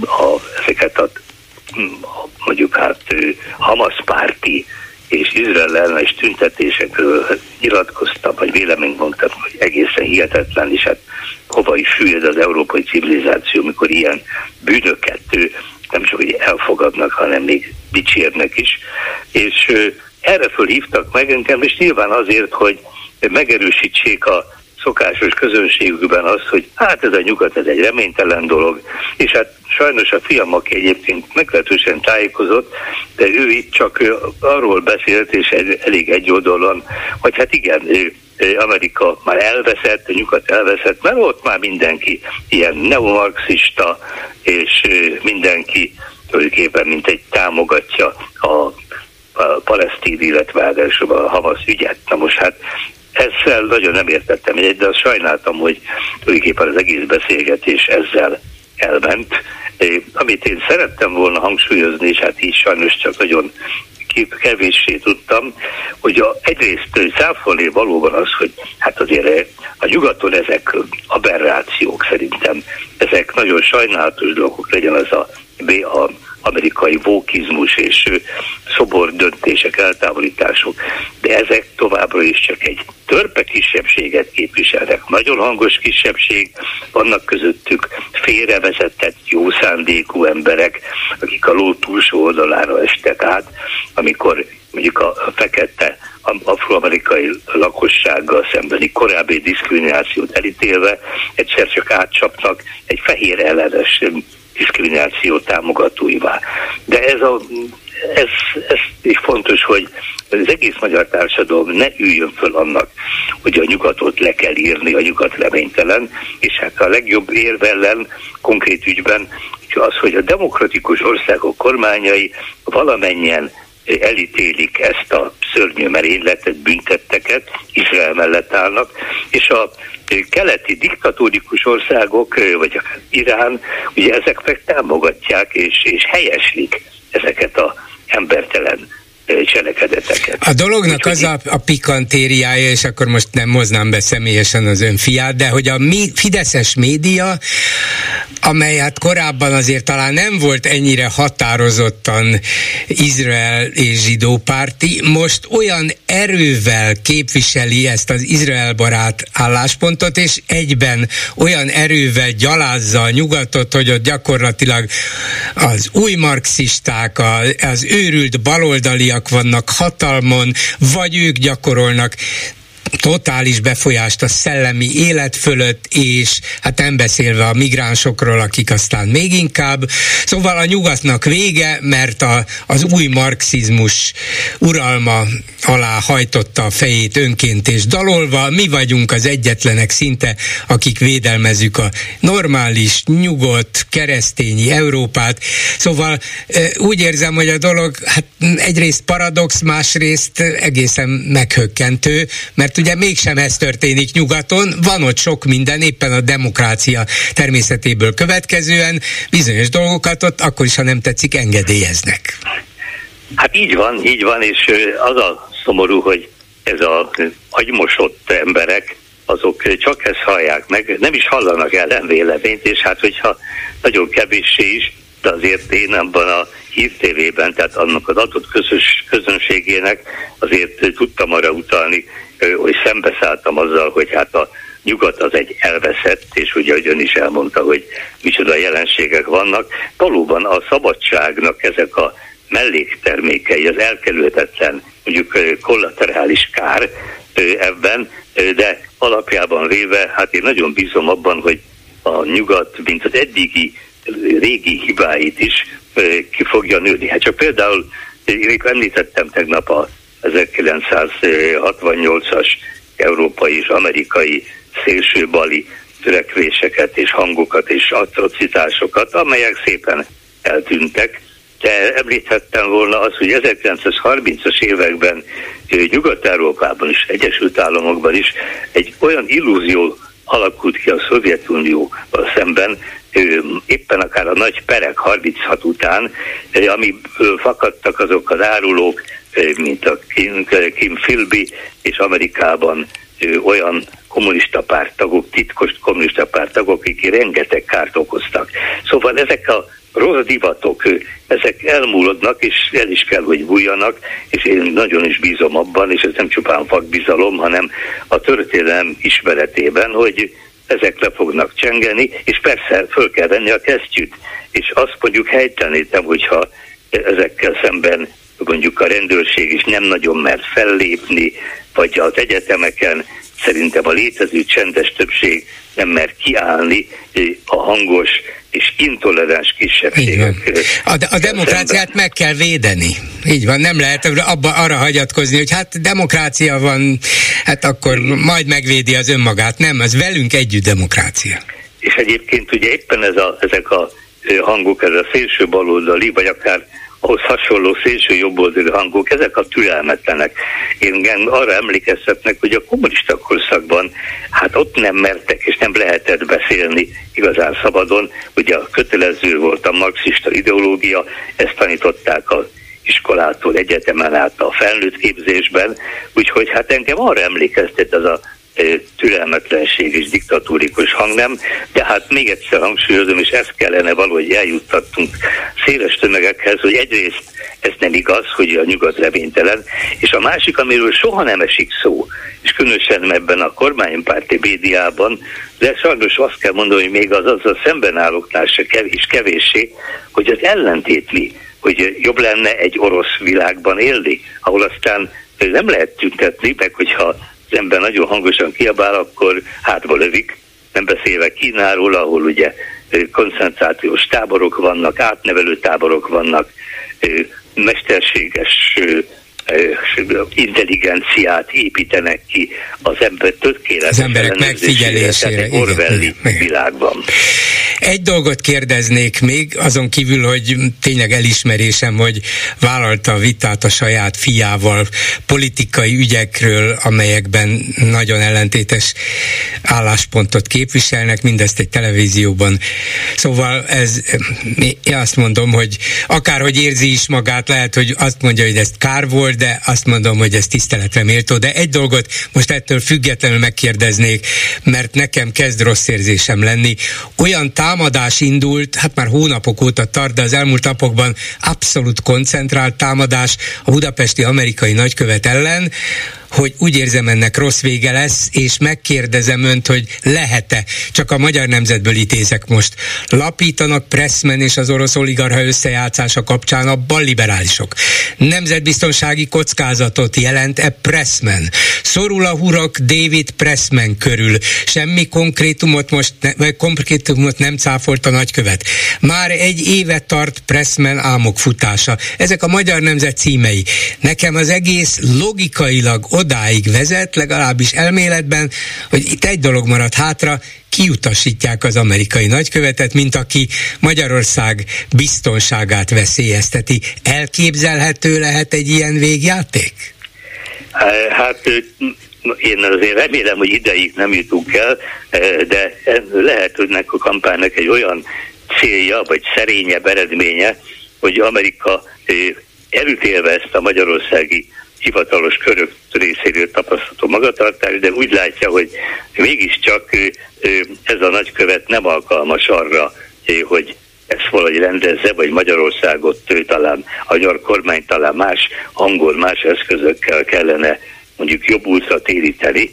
a, ezeket a mondjuk hát Hamas párti és Izrael ellenes tüntetésekről nyilatkoztam, vagy véleményt mondtam, hogy egészen hihetetlen, és hát hova is süllyed az európai civilizáció, mikor ilyen bűnöket nem csak hogy elfogadnak, hanem még dicsérnek is. És erre fölhívtak meg engem, és nyilván azért, hogy megerősítsék a szokásos közönségükben az, hogy hát ez a nyugat, ez egy reménytelen dolog, és hát sajnos a fiam, aki egyébként meglehetősen tájékozott, de ő itt csak arról beszélt, és elég egy hogy hát igen, Amerika már elveszett, a nyugat elveszett, mert ott már mindenki ilyen neomarxista, és mindenki tulajdonképpen mint egy támogatja a a palesztin, illetve a Hamas ügyet. Na most hát ezzel nagyon nem értettem egyet, de azt sajnáltam, hogy tulajdonképpen az egész beszélgetés ezzel elment. Amit én szerettem volna hangsúlyozni, és hát így sajnos csak nagyon kevéssé tudtam, hogy a, egyrészt száfolni valóban az, hogy hát azért a nyugaton ezek aberrációk szerintem, ezek nagyon sajnálatos dolgok legyen az a, a amerikai vókizmus és szobor döntések, eltávolítások, de ezek továbbra is csak egy törpe kisebbséget képviselnek. Nagyon hangos kisebbség, vannak közöttük félrevezetett, jó szándékú emberek, akik a ló túlsó oldalára estek át, amikor mondjuk a fekete afroamerikai lakossággal szembeni korábbi diszkriminációt elítélve egyszer csak átcsapnak egy fehér ellenes diszkrimináció támogatóivá. De ez a ez, ez is fontos, hogy az egész magyar társadalom ne üljön föl annak, hogy a nyugatot le kell írni, a nyugat reménytelen, és hát a legjobb érv ellen konkrét ügyben az, hogy a demokratikus országok kormányai valamennyien elítélik ezt a szörnyű merényletet, büntetteket, Izrael mellett állnak, és a keleti diktatórikus országok, vagy Irán, ugye ezek meg támogatják és, és helyeslik ezeket a embertelen cselekedeteket. A dolognak az a, a pikantériája, és akkor most nem moznám be személyesen az ön fiát, de hogy a mi, Fideszes média, amely hát korábban azért talán nem volt ennyire határozottan Izrael és zsidó párti, most olyan erővel képviseli ezt az Izrael barát álláspontot, és egyben olyan erővel gyalázza a nyugatot, hogy ott gyakorlatilag az új marxisták, az őrült baloldali férfiak vannak hatalmon, vagy ők gyakorolnak totális befolyást a szellemi élet fölött, és hát nem beszélve a migránsokról, akik aztán még inkább. Szóval a nyugatnak vége, mert a, az új marxizmus uralma alá hajtotta a fejét önként és dalolva. Mi vagyunk az egyetlenek szinte, akik védelmezzük a normális, nyugodt, keresztényi Európát. Szóval úgy érzem, hogy a dolog hát egyrészt paradox, másrészt egészen meghökkentő, mert ugye mégsem ez történik nyugaton, van ott sok minden, éppen a demokrácia természetéből következően bizonyos dolgokat ott akkor is, ha nem tetszik, engedélyeznek. Hát így van, így van, és az a szomorú, hogy ez a agymosott emberek, azok csak ezt hallják meg, nem is hallanak ellenvéleményt, és hát hogyha nagyon kevéssé is, de azért én abban a hírtévében, tehát annak az adott közös, közönségének azért tudtam arra utalni, hogy szembeszálltam azzal, hogy hát a nyugat az egy elveszett, és ugye, hogy ön is elmondta, hogy micsoda jelenségek vannak. Valóban a szabadságnak ezek a melléktermékei, az elkerülhetetlen, mondjuk kollaterális kár ebben, de alapjában véve, hát én nagyon bízom abban, hogy a nyugat, mint az eddigi régi hibáit is ki fogja nőni. Hát csak például, én említettem tegnap a 1968-as európai és amerikai szélsőbali törekvéseket és hangokat és atrocitásokat, amelyek szépen eltűntek. De említhettem volna azt, hogy 1930-as években Nyugat-Európában is, Egyesült Államokban is egy olyan illúzió alakult ki a Szovjetunióval szemben, éppen akár a nagy perek 36 után, ami fakadtak azok az árulók, mint a Kim, Kim Philby, és Amerikában olyan kommunista pártagok, titkos kommunista pártagok, akik rengeteg kárt okoztak. Szóval ezek a rossz divatok, ezek elmúlodnak, és el is kell, hogy bújjanak, és én nagyon is bízom abban, és ez nem csupán fakbizalom, hanem a történelem ismeretében, hogy ezek le fognak csengeni, és persze föl kell venni a kesztyűt. És azt mondjuk helytelenítem, hogyha ezekkel szemben mondjuk a rendőrség is nem nagyon mert fellépni, vagy az egyetemeken szerintem a létező csendes többség nem mer kiállni a hangos és intoleráns kisebbségek. A, a demokráciát szemben. meg kell védeni. Így van, nem lehet abba, arra hagyatkozni, hogy hát demokrácia van, hát akkor majd megvédi az önmagát. Nem, ez velünk együtt demokrácia. És egyébként ugye éppen ez a, ezek a hangok, ez a szélső baloldali, vagy akár ahhoz hasonló szélső jobboldali hangok, ezek a türelmetlenek. Én arra emlékeztetnek, hogy a kommunista korszakban hát ott nem mertek és nem lehetett beszélni igazán szabadon. Ugye a kötelező volt a marxista ideológia, ezt tanították a iskolától, egyetemen át a felnőtt képzésben, úgyhogy hát engem arra emlékeztet ez a türelmetlenség és diktatúrikus hangnem, de hát még egyszer hangsúlyozom, és ezt kellene valahogy eljuttattunk széles tömegekhez, hogy egyrészt ez nem igaz, hogy a nyugat reménytelen, és a másik, amiről soha nem esik szó, és különösen ebben a kormánypárti médiában, de sajnos azt kell mondani, hogy még az azzal szemben állóknál se kevés, kevéssé, hogy az ellentétli, hogy jobb lenne egy orosz világban élni, ahol aztán nem lehet tüntetni, meg hogyha az ember nagyon hangosan kiabál, akkor hátba lövik, nem beszélve Kínáról, ahol ugye koncentrációs táborok vannak, átnevelő táborok vannak, mesterséges intelligenciát építenek ki az ember tökéletes az emberek megfigyelésére. Orwelli világban. Egy dolgot kérdeznék még, azon kívül, hogy tényleg elismerésem, hogy vállalta a vitát a saját fiával politikai ügyekről, amelyekben nagyon ellentétes álláspontot képviselnek, mindezt egy televízióban. Szóval ez, én azt mondom, hogy akárhogy érzi is magát, lehet, hogy azt mondja, hogy ez kár volt, de azt mondom, hogy ez tiszteletre méltó. De egy dolgot most ettől függetlenül megkérdeznék, mert nekem kezd rossz érzésem lenni. Olyan támadás indult, hát már hónapok óta tart, de az elmúlt napokban abszolút koncentrált támadás a budapesti amerikai nagykövet ellen, hogy úgy érzem ennek rossz vége lesz, és megkérdezem önt, hogy lehet-e, csak a magyar nemzetből ítézek most, lapítanak Pressman és az orosz oligarha összejátszása kapcsán a balliberálisok. Nemzetbiztonsági kockázatot jelent-e Pressman? Szorul a hurak David Pressman körül. Semmi konkrétumot most, ne, vagy konkrétumot nem cáfolt a nagykövet. Már egy éve tart Pressman álmok futása. Ezek a magyar nemzet címei. Nekem az egész logikailag odáig vezet, legalábbis elméletben, hogy itt egy dolog maradt hátra, kiutasítják az amerikai nagykövetet, mint aki Magyarország biztonságát veszélyezteti. Elképzelhető lehet egy ilyen végjáték? Hát én azért remélem, hogy ideig nem jutunk el, de lehet, hogy a kampánynak egy olyan célja, vagy szerényebb eredménye, hogy Amerika elütélve ezt a magyarországi hivatalos körök részéről tapasztalható magatartás, de úgy látja, hogy mégiscsak ez a nagykövet nem alkalmas arra, hogy ezt valahogy rendezze, vagy Magyarországot talán, a magyar kormány talán más angol, más eszközökkel kellene mondjuk jobb útra téríteni.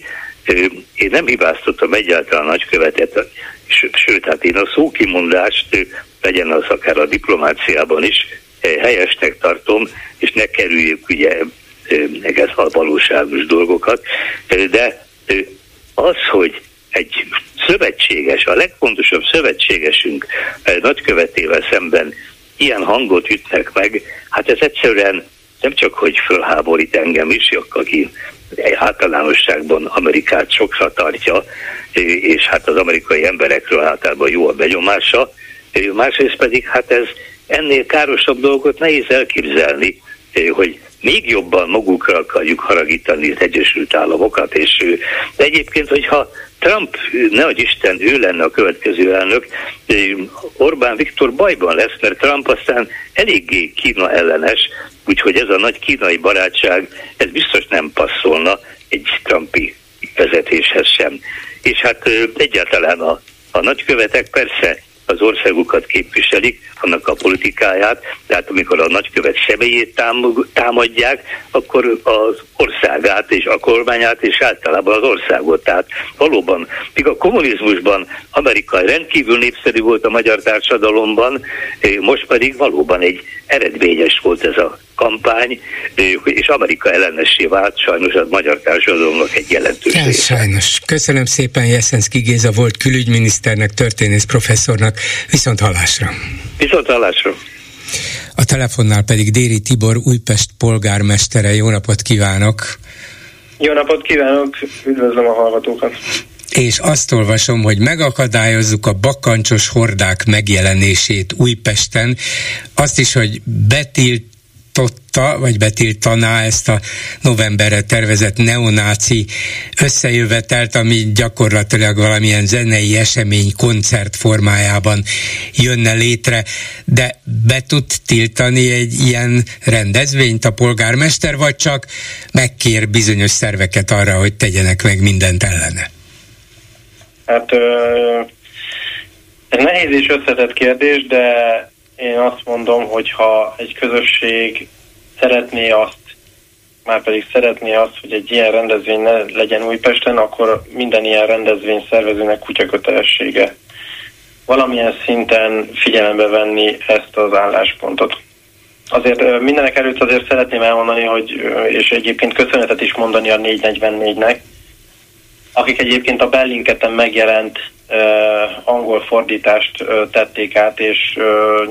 Én nem hibáztatom egyáltalán a nagykövetet, sőt, hát én a szókimondást, legyen az akár a diplomáciában is, helyesnek tartom, és ne kerüljük ugye meg a valóságos dolgokat, de az, hogy egy szövetséges, a legfontosabb szövetségesünk nagykövetével szemben ilyen hangot ütnek meg, hát ez egyszerűen nem csak, hogy fölháborít engem is, aki általánosságban Amerikát sokra tartja, és hát az amerikai emberekről általában jó a benyomása, másrészt pedig hát ez ennél károsabb dolgot nehéz elképzelni, hogy még jobban magukra akarjuk haragítani az Egyesült Államokat, és ő. De egyébként, hogyha Trump, nehogy Isten, ő lenne a következő elnök, Orbán Viktor bajban lesz, mert Trump aztán eléggé Kína ellenes, úgyhogy ez a nagy kínai barátság, ez biztos nem passzolna egy Trumpi vezetéshez sem. És hát egyáltalán a, a nagykövetek persze az országukat képviselik, annak a politikáját, tehát amikor a nagykövet személyét támadják, akkor az országát és a kormányát és általában az országot. Tehát valóban, míg a kommunizmusban Amerika rendkívül népszerű volt a magyar társadalomban, most pedig valóban egy eredményes volt ez a kampány, és Amerika ellenessé vált sajnos a magyar társadalomnak egy jelentős ja, Sajnos. Köszönöm szépen Jeszenszki Géza volt külügyminiszternek, történész professzornak. Viszont hallásra. Viszont hallásra. A telefonnál pedig Déri Tibor Újpest polgármestere. Jó napot kívánok! Jó napot kívánok! Üdvözlöm a hallgatókat! és azt olvasom, hogy megakadályozzuk a bakancsos hordák megjelenését Újpesten, azt is, hogy betilt betiltotta, vagy betiltaná ezt a novemberre tervezett neonáci összejövetelt, ami gyakorlatilag valamilyen zenei esemény koncert formájában jönne létre, de be tud tiltani egy ilyen rendezvényt a polgármester, vagy csak megkér bizonyos szerveket arra, hogy tegyenek meg mindent ellene? Hát ez nehéz és összetett kérdés, de én azt mondom, hogy ha egy közösség szeretné azt, már pedig szeretné azt, hogy egy ilyen rendezvény ne legyen Újpesten, akkor minden ilyen rendezvény szervezőnek kutyakötelessége valamilyen szinten figyelembe venni ezt az álláspontot. Azért mindenek előtt azért szeretném elmondani, hogy, és egyébként köszönetet is mondani a 444-nek, akik egyébként a Bellinketen megjelent angol fordítást tették át, és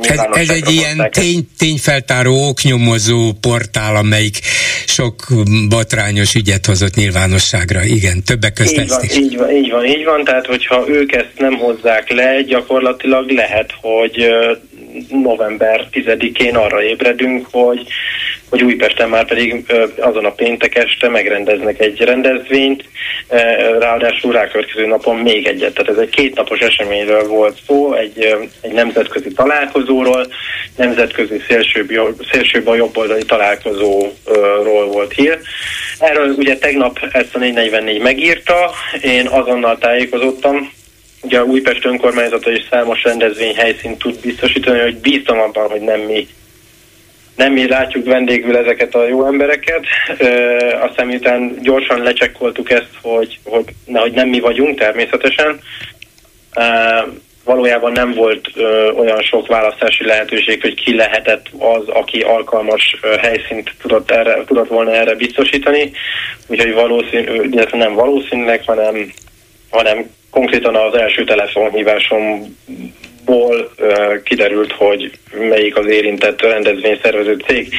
ez, ez egy ilyen tény, tényfeltáró, oknyomozó portál, amelyik sok botrányos ügyet hozott nyilvánosságra. Igen, többek között így van, is. Így van, így van, így van, tehát hogyha ők ezt nem hozzák le, gyakorlatilag lehet, hogy november 10-én arra ébredünk, hogy, hogy Újpesten már pedig azon a péntek este megrendeznek egy rendezvényt, ráadásul rákövetkező napon még egyet. Tehát ez egy kétnapos eseményről volt szó, egy, egy nemzetközi találkozóról, nemzetközi szélsőbb, szélsőbb a jobboldali találkozóról volt hír. Erről ugye tegnap ezt a 444 megírta, én azonnal tájékozottam, Ugye a Újpest önkormányzata is számos rendezvény helyszínt tud biztosítani, hogy bíztam abban, hogy nem mi nem mi látjuk vendégül ezeket a jó embereket. Ö, aztán miután gyorsan lecsekkoltuk ezt, hogy, hogy, hogy nem mi vagyunk természetesen, ö, valójában nem volt ö, olyan sok választási lehetőség, hogy ki lehetett az, aki alkalmas ö, helyszínt tudott, erre, tudott volna erre biztosítani. Úgyhogy valószínű, illetve nem valószínűleg, hanem, hanem konkrétan az első telefonhívásomból uh, kiderült, hogy melyik az érintett rendezvényszervező cég,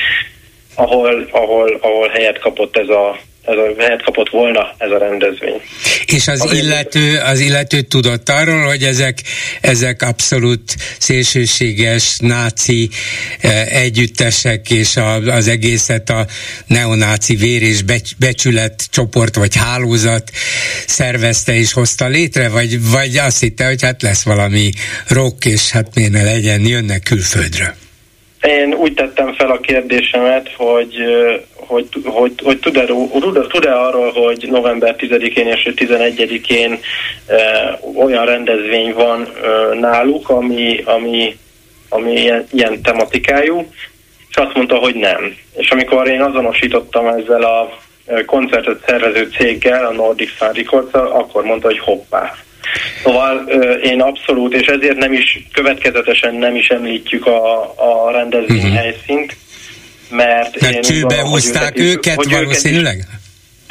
ahol, ahol, ahol helyet kapott ez a ez a helyet kapott volna ez a rendezvény. És az, az illető, az illető tudott arról, hogy ezek, ezek abszolút szélsőséges náci eh, együttesek, és a, az egészet a neonáci vér és becsület csoport vagy hálózat szervezte és hozta létre, vagy, vagy azt hitte, hogy hát lesz valami rock, és hát miért ne legyen, jönnek külföldre. Én úgy tettem fel a kérdésemet, hogy hogy, hogy, hogy tud-e, tud-e arról, hogy november 10-én és 11-én e, olyan rendezvény van e, náluk, ami, ami, ami ilyen, ilyen tematikájú, és azt mondta, hogy nem. És amikor én azonosítottam ezzel a koncertet szervező céggel, a Nordic Sun records akkor mondta, hogy hoppá. Szóval én abszolút, és ezért nem is következetesen nem is említjük a, a rendezvény uh-huh. helyszínt, mert, mert csőbe húzták őket, őket valószínűleg? Őket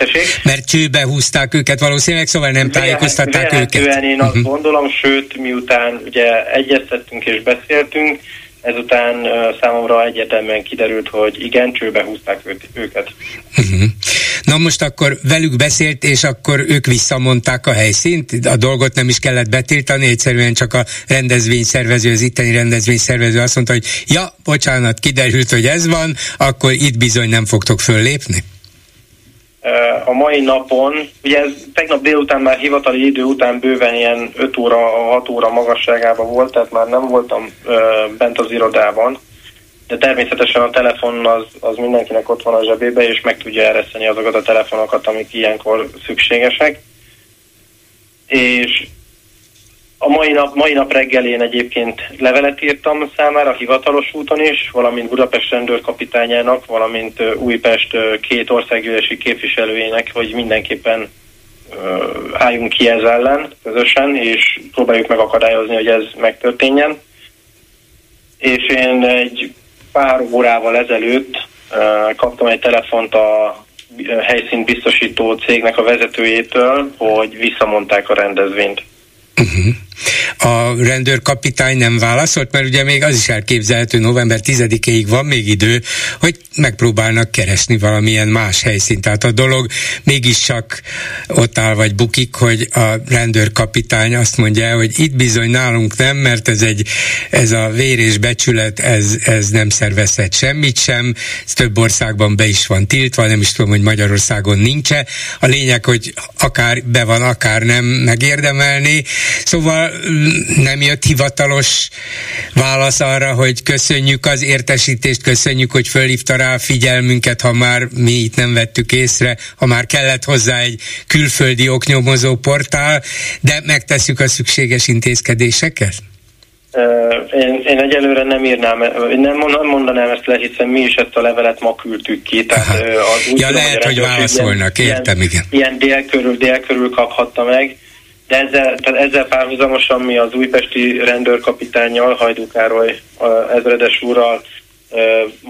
Tessék? Mert csőbe húzták őket valószínűleg, szóval nem tájékoztatták őket. én azt uh-huh. gondolom, sőt, miután ugye egyeztettünk és beszéltünk, ezután számomra egyetemben kiderült, hogy igen, csőbe húzták őket. Uh-huh. Na most akkor velük beszélt, és akkor ők visszamondták a helyszínt, a dolgot nem is kellett betiltani, egyszerűen csak a rendezvényszervező, az itteni rendezvényszervező azt mondta, hogy ja, bocsánat, kiderült, hogy ez van, akkor itt bizony nem fogtok föllépni? A mai napon, ugye ez tegnap délután már hivatali idő után bőven ilyen 5 óra, 6 óra magasságában volt, tehát már nem voltam bent az irodában, de természetesen a telefon az, az mindenkinek ott van a zsebébe, és meg tudja ereszteni azokat a telefonokat, amik ilyenkor szükségesek. És a mai nap, mai nap reggelén egyébként levelet írtam számára hivatalos úton is, valamint Budapest rendőrkapitányának, valamint Újpest két országgyűlési képviselőjének, hogy mindenképpen álljunk ki ez ellen közösen, és próbáljuk megakadályozni, hogy ez megtörténjen. És én egy pár órával ezelőtt kaptam egy telefont a helyszínt biztosító cégnek a vezetőjétől, hogy visszamondták a rendezvényt. Uh-huh. A rendőrkapitány nem válaszolt, mert ugye még az is elképzelhető, november 10-ig van még idő, hogy megpróbálnak keresni valamilyen más helyszínt. Tehát a dolog mégiscsak ott áll vagy bukik, hogy a rendőrkapitány azt mondja, hogy itt bizony nálunk nem, mert ez egy ez a vér és becsület, ez, ez nem szervezhet semmit sem, ez több országban be is van tiltva, nem is tudom, hogy Magyarországon nincs. A lényeg, hogy akár be van, akár nem megérdemelni. Szóval nem jött hivatalos válasz arra, hogy köszönjük az értesítést, köszönjük, hogy fölhívta rá a figyelmünket, ha már mi itt nem vettük észre, ha már kellett hozzá egy külföldi oknyomozó portál, de megtesszük a szükséges intézkedéseket? Én, én egyelőre nem írnám, nem, nem mondanám ezt le, hiszen mi is ezt a levelet ma küldtük ki. Tehát, az úgy ja, tudom, lehet, hogy válaszolnak, ilyen, értem, igen. Ilyen dél körül, dél körül kaphatta meg de ezzel, tehát ezzel párhuzamosan mi az újpesti rendőrkapitányjal, Hajdú Károly ezredes úrral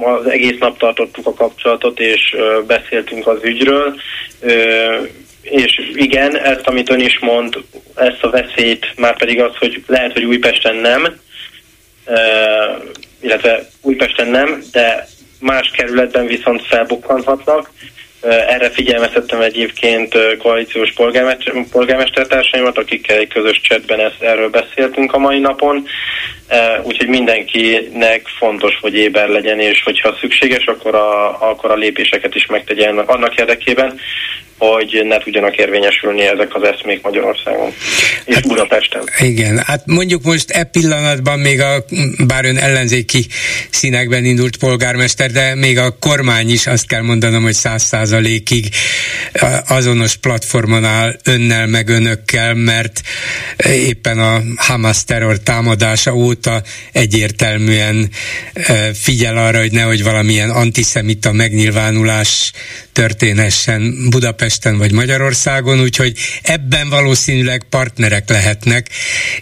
az egész nap tartottuk a kapcsolatot, és beszéltünk az ügyről, és igen, ezt, amit ön is mond, ezt a veszélyt, már pedig az, hogy lehet, hogy Újpesten nem, illetve Újpesten nem, de más kerületben viszont felbukkanhatnak, erre figyelmeztettem egyébként koalíciós polgármester, polgármestertársaimat, akikkel egy közös csetben ezt, erről beszéltünk a mai napon. Úgyhogy mindenkinek fontos, hogy éber legyen, és hogyha szükséges, akkor a, akkor a lépéseket is megtegyen annak érdekében, hogy ne tudjanak érvényesülni ezek az eszmék Magyarországon és hát, Budapesten. Igen, hát mondjuk most e pillanatban még a, bár ön ellenzéki színekben indult polgármester, de még a kormány is azt kell mondanom, hogy száz százalékig azonos platformon áll önnel meg önökkel, mert éppen a Hamas terror támadása óta egyértelműen figyel arra, hogy nehogy valamilyen antiszemita megnyilvánulás történhessen Budapesten vagy Magyarországon, úgyhogy ebben valószínűleg partnerek lehetnek,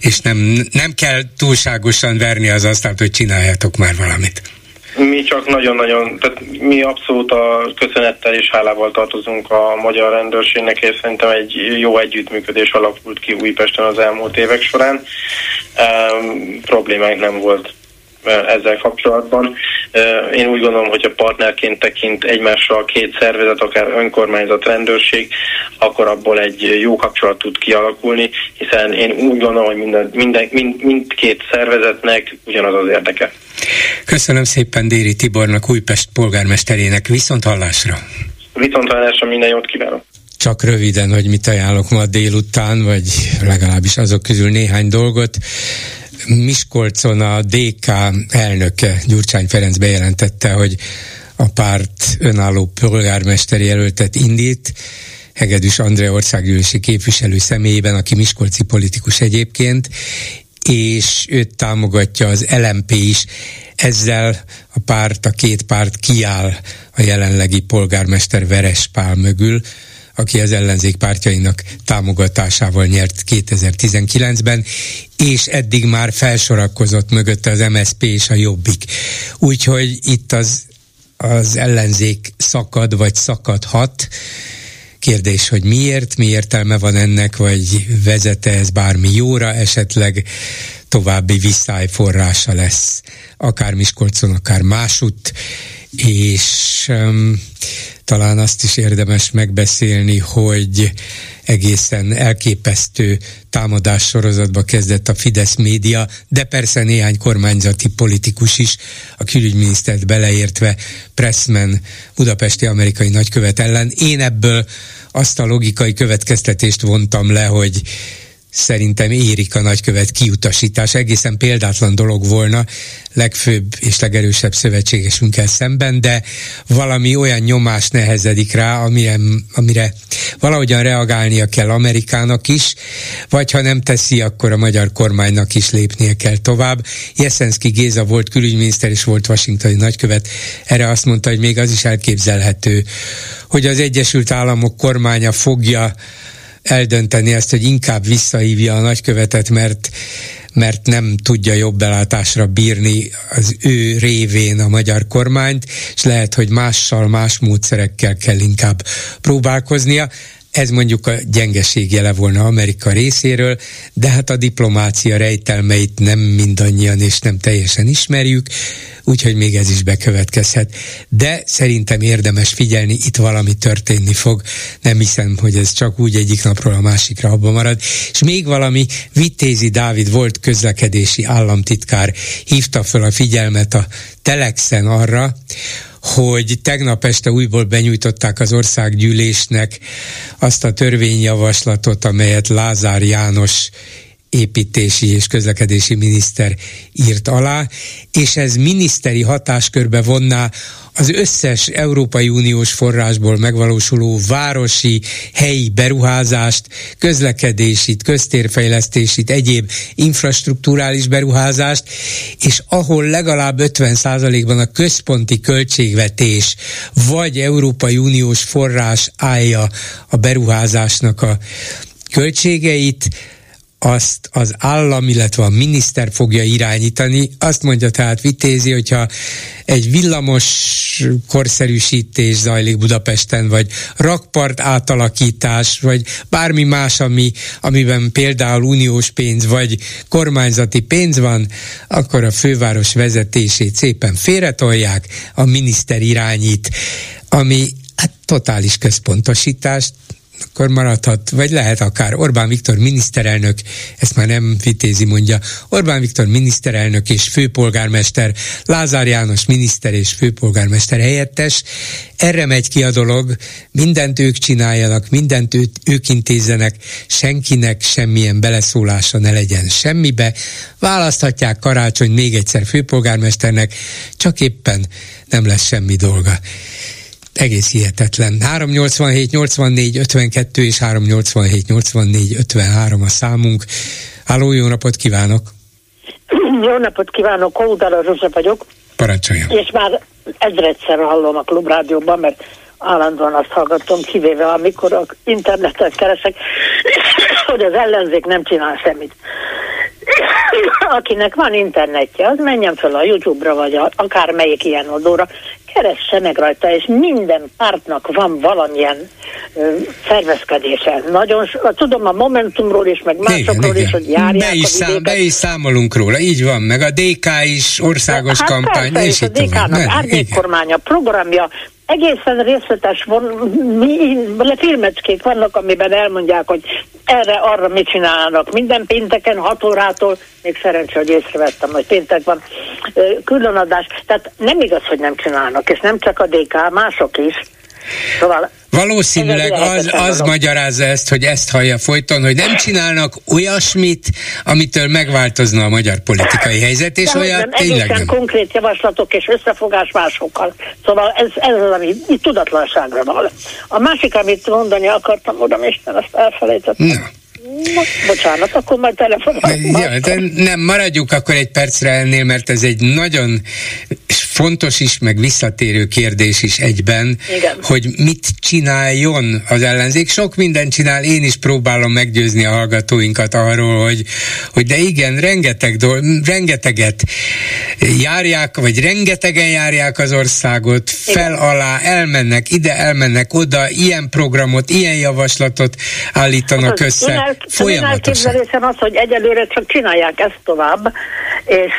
és nem, nem kell túlságosan verni az asztalt, hogy csináljátok már valamit. Mi csak nagyon-nagyon, tehát mi abszolút a köszönettel és hálával tartozunk a magyar rendőrségnek, és szerintem egy jó együttműködés alakult ki Újpesten az elmúlt évek során. Um, problémánk nem volt ezzel kapcsolatban. Én úgy gondolom, hogy a partnerként tekint egymással két szervezet, akár önkormányzat, rendőrség, akkor abból egy jó kapcsolat tud kialakulni, hiszen én úgy gondolom, hogy minden, minden, mind, mindkét szervezetnek ugyanaz az érdeke. Köszönöm szépen Déri Tibornak, Újpest polgármesterének. Viszont hallásra! Viszont hallásra minden jót kívánok! Csak röviden, hogy mit ajánlok ma délután, vagy legalábbis azok közül néhány dolgot. Miskolcon a DK elnöke Gyurcsány Ferenc bejelentette, hogy a párt önálló polgármesteri jelöltet indít, Hegedűs André országgyűlési képviselő személyében, aki miskolci politikus egyébként, és őt támogatja az LMP is. Ezzel a párt, a két párt kiáll a jelenlegi polgármester Verespál mögül, aki az ellenzék pártjainak támogatásával nyert 2019-ben, és eddig már felsorakozott mögötte az MSP és a Jobbik. Úgyhogy itt az, az ellenzék szakad, vagy szakadhat, Kérdés, hogy miért, mi értelme van ennek, vagy vezete ez bármi jóra, esetleg további visszáj forrása lesz, akár Miskolcon, akár másutt, és um, talán azt is érdemes megbeszélni, hogy egészen elképesztő támadás sorozatba kezdett a Fidesz média, de persze néhány kormányzati politikus is, a külügyminisztert beleértve Pressman budapesti amerikai nagykövet ellen. Én ebből azt a logikai következtetést vontam le, hogy szerintem érik a nagykövet kiutasítás. Egészen példátlan dolog volna legfőbb és legerősebb szövetségesünkkel szemben, de valami olyan nyomás nehezedik rá, amire, amire valahogyan reagálnia kell Amerikának is, vagy ha nem teszi, akkor a magyar kormánynak is lépnie kell tovább. Jeszenszki Géza volt külügyminiszter és volt washingtoni nagykövet, erre azt mondta, hogy még az is elképzelhető, hogy az Egyesült Államok kormánya fogja eldönteni ezt, hogy inkább visszahívja a nagykövetet, mert mert nem tudja jobb belátásra bírni az ő révén a magyar kormányt, és lehet, hogy mással, más módszerekkel kell inkább próbálkoznia. Ez mondjuk a gyengeség jele volna Amerika részéről, de hát a diplomácia rejtelmeit nem mindannyian és nem teljesen ismerjük, úgyhogy még ez is bekövetkezhet. De szerintem érdemes figyelni, itt valami történni fog. Nem hiszem, hogy ez csak úgy egyik napról a másikra abban marad. És még valami, Vittézi Dávid volt közlekedési államtitkár, hívta fel a figyelmet a Telexen arra, hogy tegnap este újból benyújtották az országgyűlésnek azt a törvényjavaslatot, amelyet Lázár János építési és közlekedési miniszter írt alá, és ez miniszteri hatáskörbe vonná az összes Európai Uniós forrásból megvalósuló városi, helyi beruházást, közlekedését, köztérfejlesztését, egyéb infrastruktúrális beruházást, és ahol legalább 50%-ban a központi költségvetés vagy Európai Uniós forrás állja a beruházásnak a költségeit, azt az állam, illetve a miniszter fogja irányítani. Azt mondja tehát Vitézi, hogyha egy villamos korszerűsítés zajlik Budapesten, vagy rakpart átalakítás, vagy bármi más, ami, amiben például uniós pénz, vagy kormányzati pénz van, akkor a főváros vezetését szépen félretolják, a miniszter irányít, ami hát totális központosítást akkor maradhat, vagy lehet akár Orbán Viktor miniszterelnök, ezt már nem vitézi mondja, Orbán Viktor miniszterelnök és főpolgármester, Lázár János miniszter és főpolgármester helyettes, erre megy ki a dolog, mindent ők csináljanak, mindent ő, ők intézzenek, senkinek semmilyen beleszólása ne legyen semmibe, választhatják karácsony még egyszer főpolgármesternek, csak éppen nem lesz semmi dolga egész hihetetlen. 387 84 52 és 387 84 53 a számunk. Háló, jó napot kívánok! Jó napot kívánok, Kódara Zsuzsa vagyok. Parancsoljon. És már ezredszer hallom a klubrádióban, mert állandóan azt hallgatom, kivéve amikor a internetet keresek, hogy az ellenzék nem csinál semmit. Akinek van internetje, az menjen fel a YouTube-ra, vagy a, akár melyik ilyen oldóra, keresse meg rajta, és minden pártnak van valamilyen ö, szervezkedése. Nagyon, tudom a Momentumról is, meg másokról igen, is, hogy járják be is, szám, be is számolunk róla, így van, meg a DK is országos hát kampány, persze, és, és a DK-nak árnyékkormánya, programja, egészen részletes von, mi, filmecskék vannak, amiben elmondják, hogy erre, arra mit csinálnak. Minden pénteken 6 órától, még szerencsé, hogy észrevettem, hogy péntek van, különadás. Tehát nem igaz, hogy nem csinálnak, és nem csak a DK, mások is. Szóval Valószínűleg az, az magyarázza ezt, hogy ezt hallja folyton, hogy nem csinálnak olyasmit, amitől megváltozna a magyar politikai helyzet, és olyan nem, tényleg nem. konkrét javaslatok és összefogás másokkal. Szóval ez, ez az, ami itt tudatlanságra van. A másik, amit mondani akartam, oda Isten, azt elfelejtettem. Na. Na, bocsánat, akkor majd telefonálok. Ja, de nem, maradjuk akkor egy percre ennél, mert ez egy nagyon fontos is, meg visszatérő kérdés is egyben, Igen. hogy mit csináljon az ellenzék. Sok mindent csinál, én is próbálom meggyőzni a hallgatóinkat arról, hogy, hogy de igen, rengeteg dol- rengeteget járják, vagy rengetegen járják az országot, fel igen. alá, elmennek, ide elmennek, oda, ilyen programot, ilyen javaslatot állítanak hát össze. Én el, folyamatosan. Én az, hogy egyelőre csak csinálják ezt tovább, és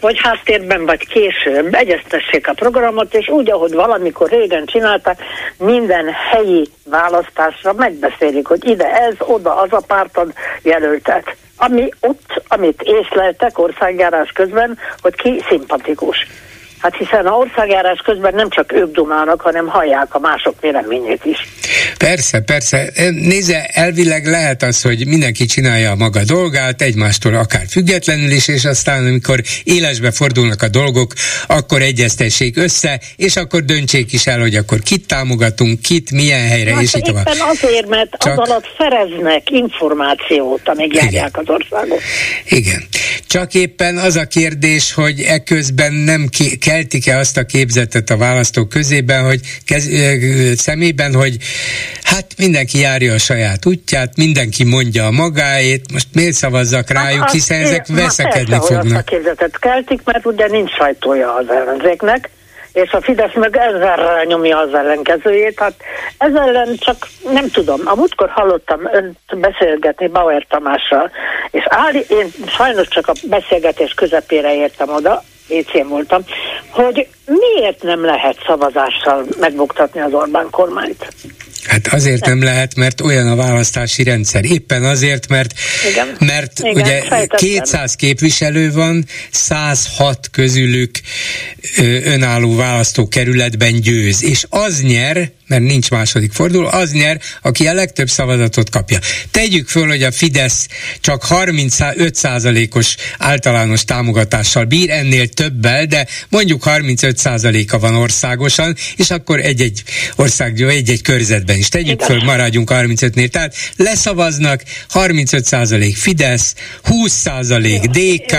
vagy háttérben, vagy később egyeztessék a programot, és úgy, ahogy valamikor régen csinálták, minden helyi választásra megbeszélik, hogy ide ez, oda az a pártad jelöltet. Ami ott, amit észleltek országjárás közben, hogy ki szimpatikus. Hát hiszen a országjárás közben nem csak ők dumálnak, hanem hallják a mások véleményét is. Persze, persze. Nézze, elvileg lehet az, hogy mindenki csinálja a maga dolgát, egymástól akár függetlenül is, és aztán, amikor élesbe fordulnak a dolgok, akkor egyeztessék össze, és akkor döntsék is el, hogy akkor kit támogatunk, kit, milyen helyre, hát és így tovább. azért, mert Csak... az alatt szereznek információt, amíg járják az országot. Igen. Csak éppen az a kérdés, hogy eközben nem keltik-e azt a képzetet a választók közében, hogy kez, szemében, hogy hát mindenki járja a saját útját, mindenki mondja a magáét, most miért szavazzak hát rájuk, hiszen ezek veszekedni fognak. Azt a képzetet keltik, mert ugye nincs sajtója az ellenzéknek, és a Fidesz meg ezzel nyomja az ellenkezőjét. Hát ez ellen csak nem tudom. A múltkor hallottam önt beszélgetni Bauer Tamással, és áll, én sajnos csak a beszélgetés közepére értem oda, WC-n voltam, hogy miért nem lehet szavazással megbuktatni az Orbán kormányt? Hát azért nem lehet, mert olyan a választási rendszer. Éppen azért, mert, Igen. mert Igen, ugye fejtettem. 200 képviselő van, 106 közülük önálló választókerületben győz, és az nyer, mert nincs második forduló, az nyer, aki a legtöbb szavazatot kapja. Tegyük föl, hogy a Fidesz csak 35%-os általános támogatással bír, ennél többel, de mondjuk 35%-a van országosan, és akkor egy-egy ország, egy-egy körzetben is. Tegyük föl, maradjunk 35-nél. Tehát leszavaznak 35% Fidesz, 20% DK,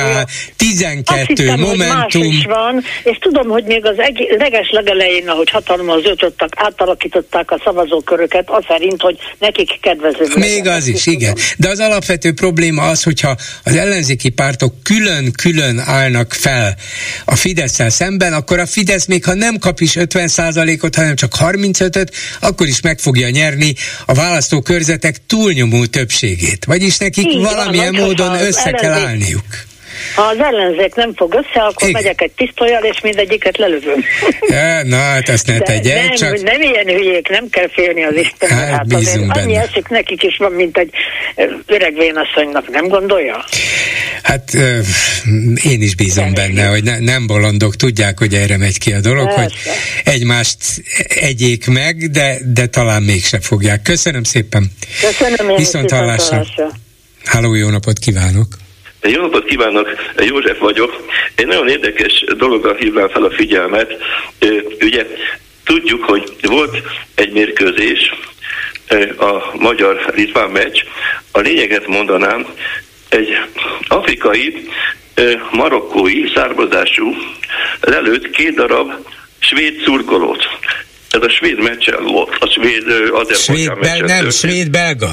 12 hittem, Momentum. Is van, és tudom, hogy még az eg- leges legelején, ahogy hatalommal zötöttek, átalakították a szavazóköröket, az szerint, hogy nekik kedvező. Még az is, igen. De az alapvető probléma az, hogyha az ellenzéki pártok külön-külön állnak fel a fidesz szemben, akkor a Fidesz még ha nem kap is 50%-ot, hanem csak 35-öt, akkor is meg fogja nyerni a választókörzetek túlnyomó többségét. Vagyis nekik Így valamilyen van, módon össze kell állniuk. Ha az ellenzék nem fog össze, akkor Igen. megyek egy pisztolyjal, és mindegyiket lelövöm. Ja, na, hát ezt ne tegye. Nem, csak... nem ilyen hülyék, nem kell félni az Isten. Hát, hát bízunk benne. Annyi esik nekik is van, mint egy öreg vénasszonynak, nem gondolja? Hát én is bízom nem benne, hogy ne, nem bolondok, tudják, hogy erre megy ki a dolog, Persze. hogy egymást egyék meg, de, de talán mégse fogják. Köszönöm szépen. Köszönöm én Viszont hallásra. Háló, jó napot kívánok! Jó napot kívánok, József vagyok. Egy nagyon érdekes dologra hívnám fel a figyelmet. Ugye tudjuk, hogy volt egy mérkőzés, a magyar-litván meccs. A lényeget mondanám, egy afrikai, marokkói származású lelőtt két darab svéd szurkolót. Ez a svéd meccsen volt, a svéd Svéd, bel, nem, svéd-belga.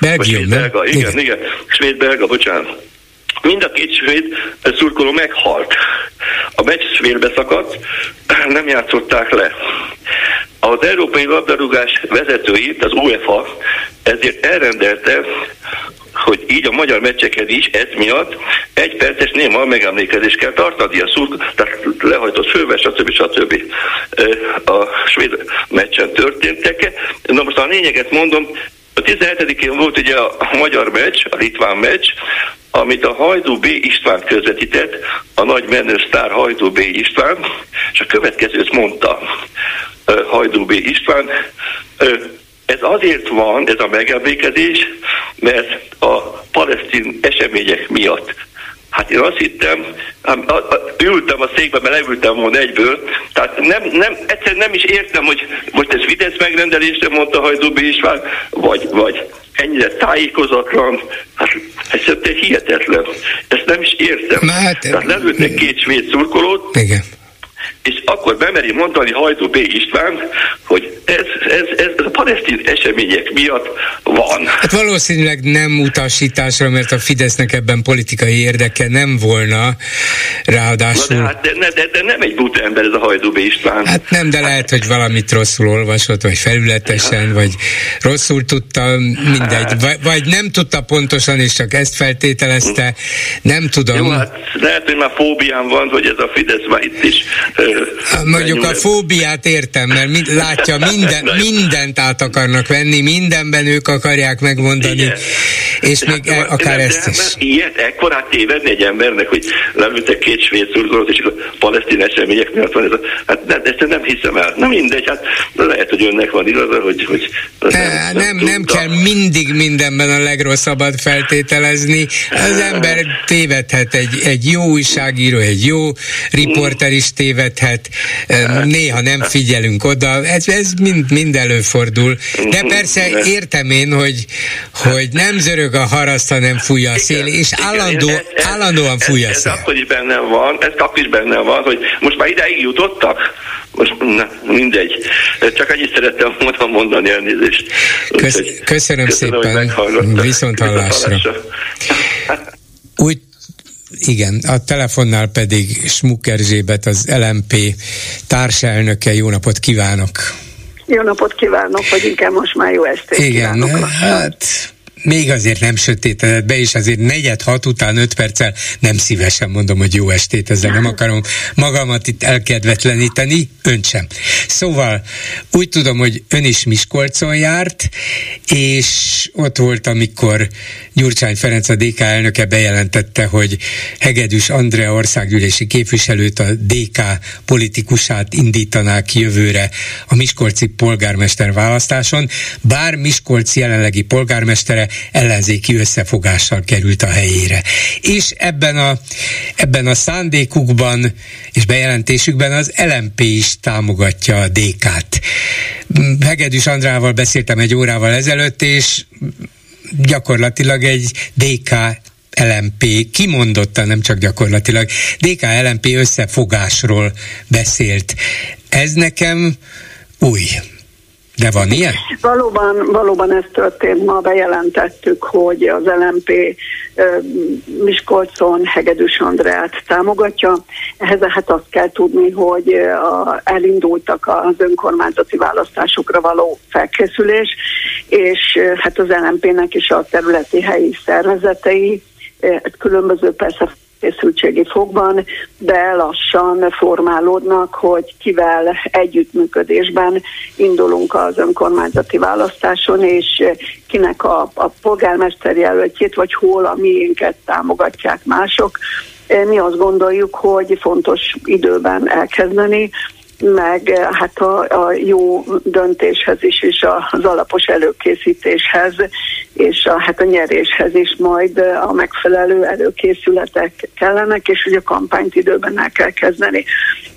Belgium, svéd, belga, igen, igen, igen. Svéd-belga, bocsánat. Mind a két svéd szurkoló meghalt. A meccs félbe szakadt, nem játszották le. Az Európai Labdarúgás vezetőit, az UEFA ezért elrendelte, hogy így a magyar meccseken is ez miatt egy perces néma megemlékezést kell tartani a szurk, tehát lehajtott fővel, stb. stb. a svéd meccsen történtek. Na most a lényeget mondom, a 17-én volt ugye a magyar meccs, a litván meccs, amit a Hajdú B. István közvetített, a nagy menő sztár Hajdú B. István, és a következőt mondta Hajdú B. István, ez azért van, ez a megemlékezés, mert a palesztin események miatt Hát én azt hittem, ültem a székbe, mert leültem volna egyből, tehát nem, nem, egyszerűen nem is értem, hogy most ez Fidesz megrendelésre mondta Hajdú B. István, vagy, vagy ennyire tájékozatlan, hát egyszerűen hihetetlen. Ezt nem is értem. Hát, Tehát lelőttek két svéd szurkolót, igen és akkor bemeri mondani Hajdú B. István, hogy ez, ez, ez, ez a palesztin események miatt van. Hát valószínűleg nem utasításra, mert a Fidesznek ebben politikai érdeke nem volna, ráadásul... Na de, hát, de, de, de nem egy buta ember ez a Hajdú B. István. Hát nem, de lehet, hogy valamit rosszul olvasott, vagy felületesen, hát. vagy rosszul tudta, mindegy, hát. vagy, vagy nem tudta pontosan, és csak ezt feltételezte, nem tudom. Jó, hát lehet, hogy már fóbián van, hogy ez a Fidesz már itt is Mondjuk a fóbiát értem, mert mind, látja, minden, mindent át akar akarnak venni, mindenben ők akarják megmondani, Igen. és még hát, akár nem, ezt is. Ilyet ekkorát tévedni egy embernek, hogy leültek két svéd szurkolót, és a palesztin események miatt van ez a, hát nem, ezt nem hiszem el. Nem mindegy, hát lehet, hogy önnek van igaza, hogy, hogy ne, nem, nem, nem, nem kell mindig mindenben a legrosszabbat feltételezni. Az ember tévedhet, egy, egy jó újságíró, egy jó riporter is tévedhet, néha nem figyelünk oda, ez, ez mind, mind előfordul. De persze értem én, hogy, hogy nem zörög a haraszt, hanem fúj a szél, és állandó, ez, ez, állandóan fúj a szél. Ez akkor is benne van, ez akkor is benne van, hogy most már ideig jutottak, most na, mindegy. Csak ennyit szerettem volna mondani elnézést. Kösz, köszönöm, köszönöm szépen, viszont hallásra. Úgy igen, a telefonnál pedig Smuk Erzsébet, az LMP társelnöke. Jó napot kívánok! Jó napot kívánok, vagy inkább most már jó estét Igen, kívánok. hát még azért nem sötétedett be, és azért negyed hat után öt perccel nem szívesen mondom, hogy jó estét, ezzel nem akarom magamat itt elkedvetleníteni, ön sem. Szóval úgy tudom, hogy ön is Miskolcon járt, és ott volt, amikor Gyurcsány Ferenc a DK elnöke bejelentette, hogy Hegedűs Andrea országgyűlési képviselőt a DK politikusát indítanák jövőre a Miskolci polgármester választáson, bár Miskolci jelenlegi polgármestere ellenzéki összefogással került a helyére. És ebben a, ebben a szándékukban és bejelentésükben az LMP is támogatja a DK-t. Hegedűs Andrával beszéltem egy órával ezelőtt, és gyakorlatilag egy DK LMP, kimondottan, nem csak gyakorlatilag, DK-LMP összefogásról beszélt. Ez nekem új. De van ilyen? Valóban, valóban ez történt. Ma bejelentettük, hogy az LMP Miskolcon Hegedűs Andrát támogatja. Ehhez hát azt kell tudni, hogy elindultak az önkormányzati választásokra való felkészülés, és hát az LMP-nek is a területi helyi szervezetei különböző persze készültségi fogban, de lassan formálódnak, hogy kivel együttműködésben indulunk az önkormányzati választáson, és kinek a, a polgármester jelöltjét, vagy hol a miénket támogatják mások. Mi azt gondoljuk, hogy fontos időben elkezdeni, meg hát a, a jó döntéshez is, és az alapos előkészítéshez, és a, hát a nyeréshez is majd a megfelelő előkészületek kellenek, és hogy a kampányt időben el kell kezdeni.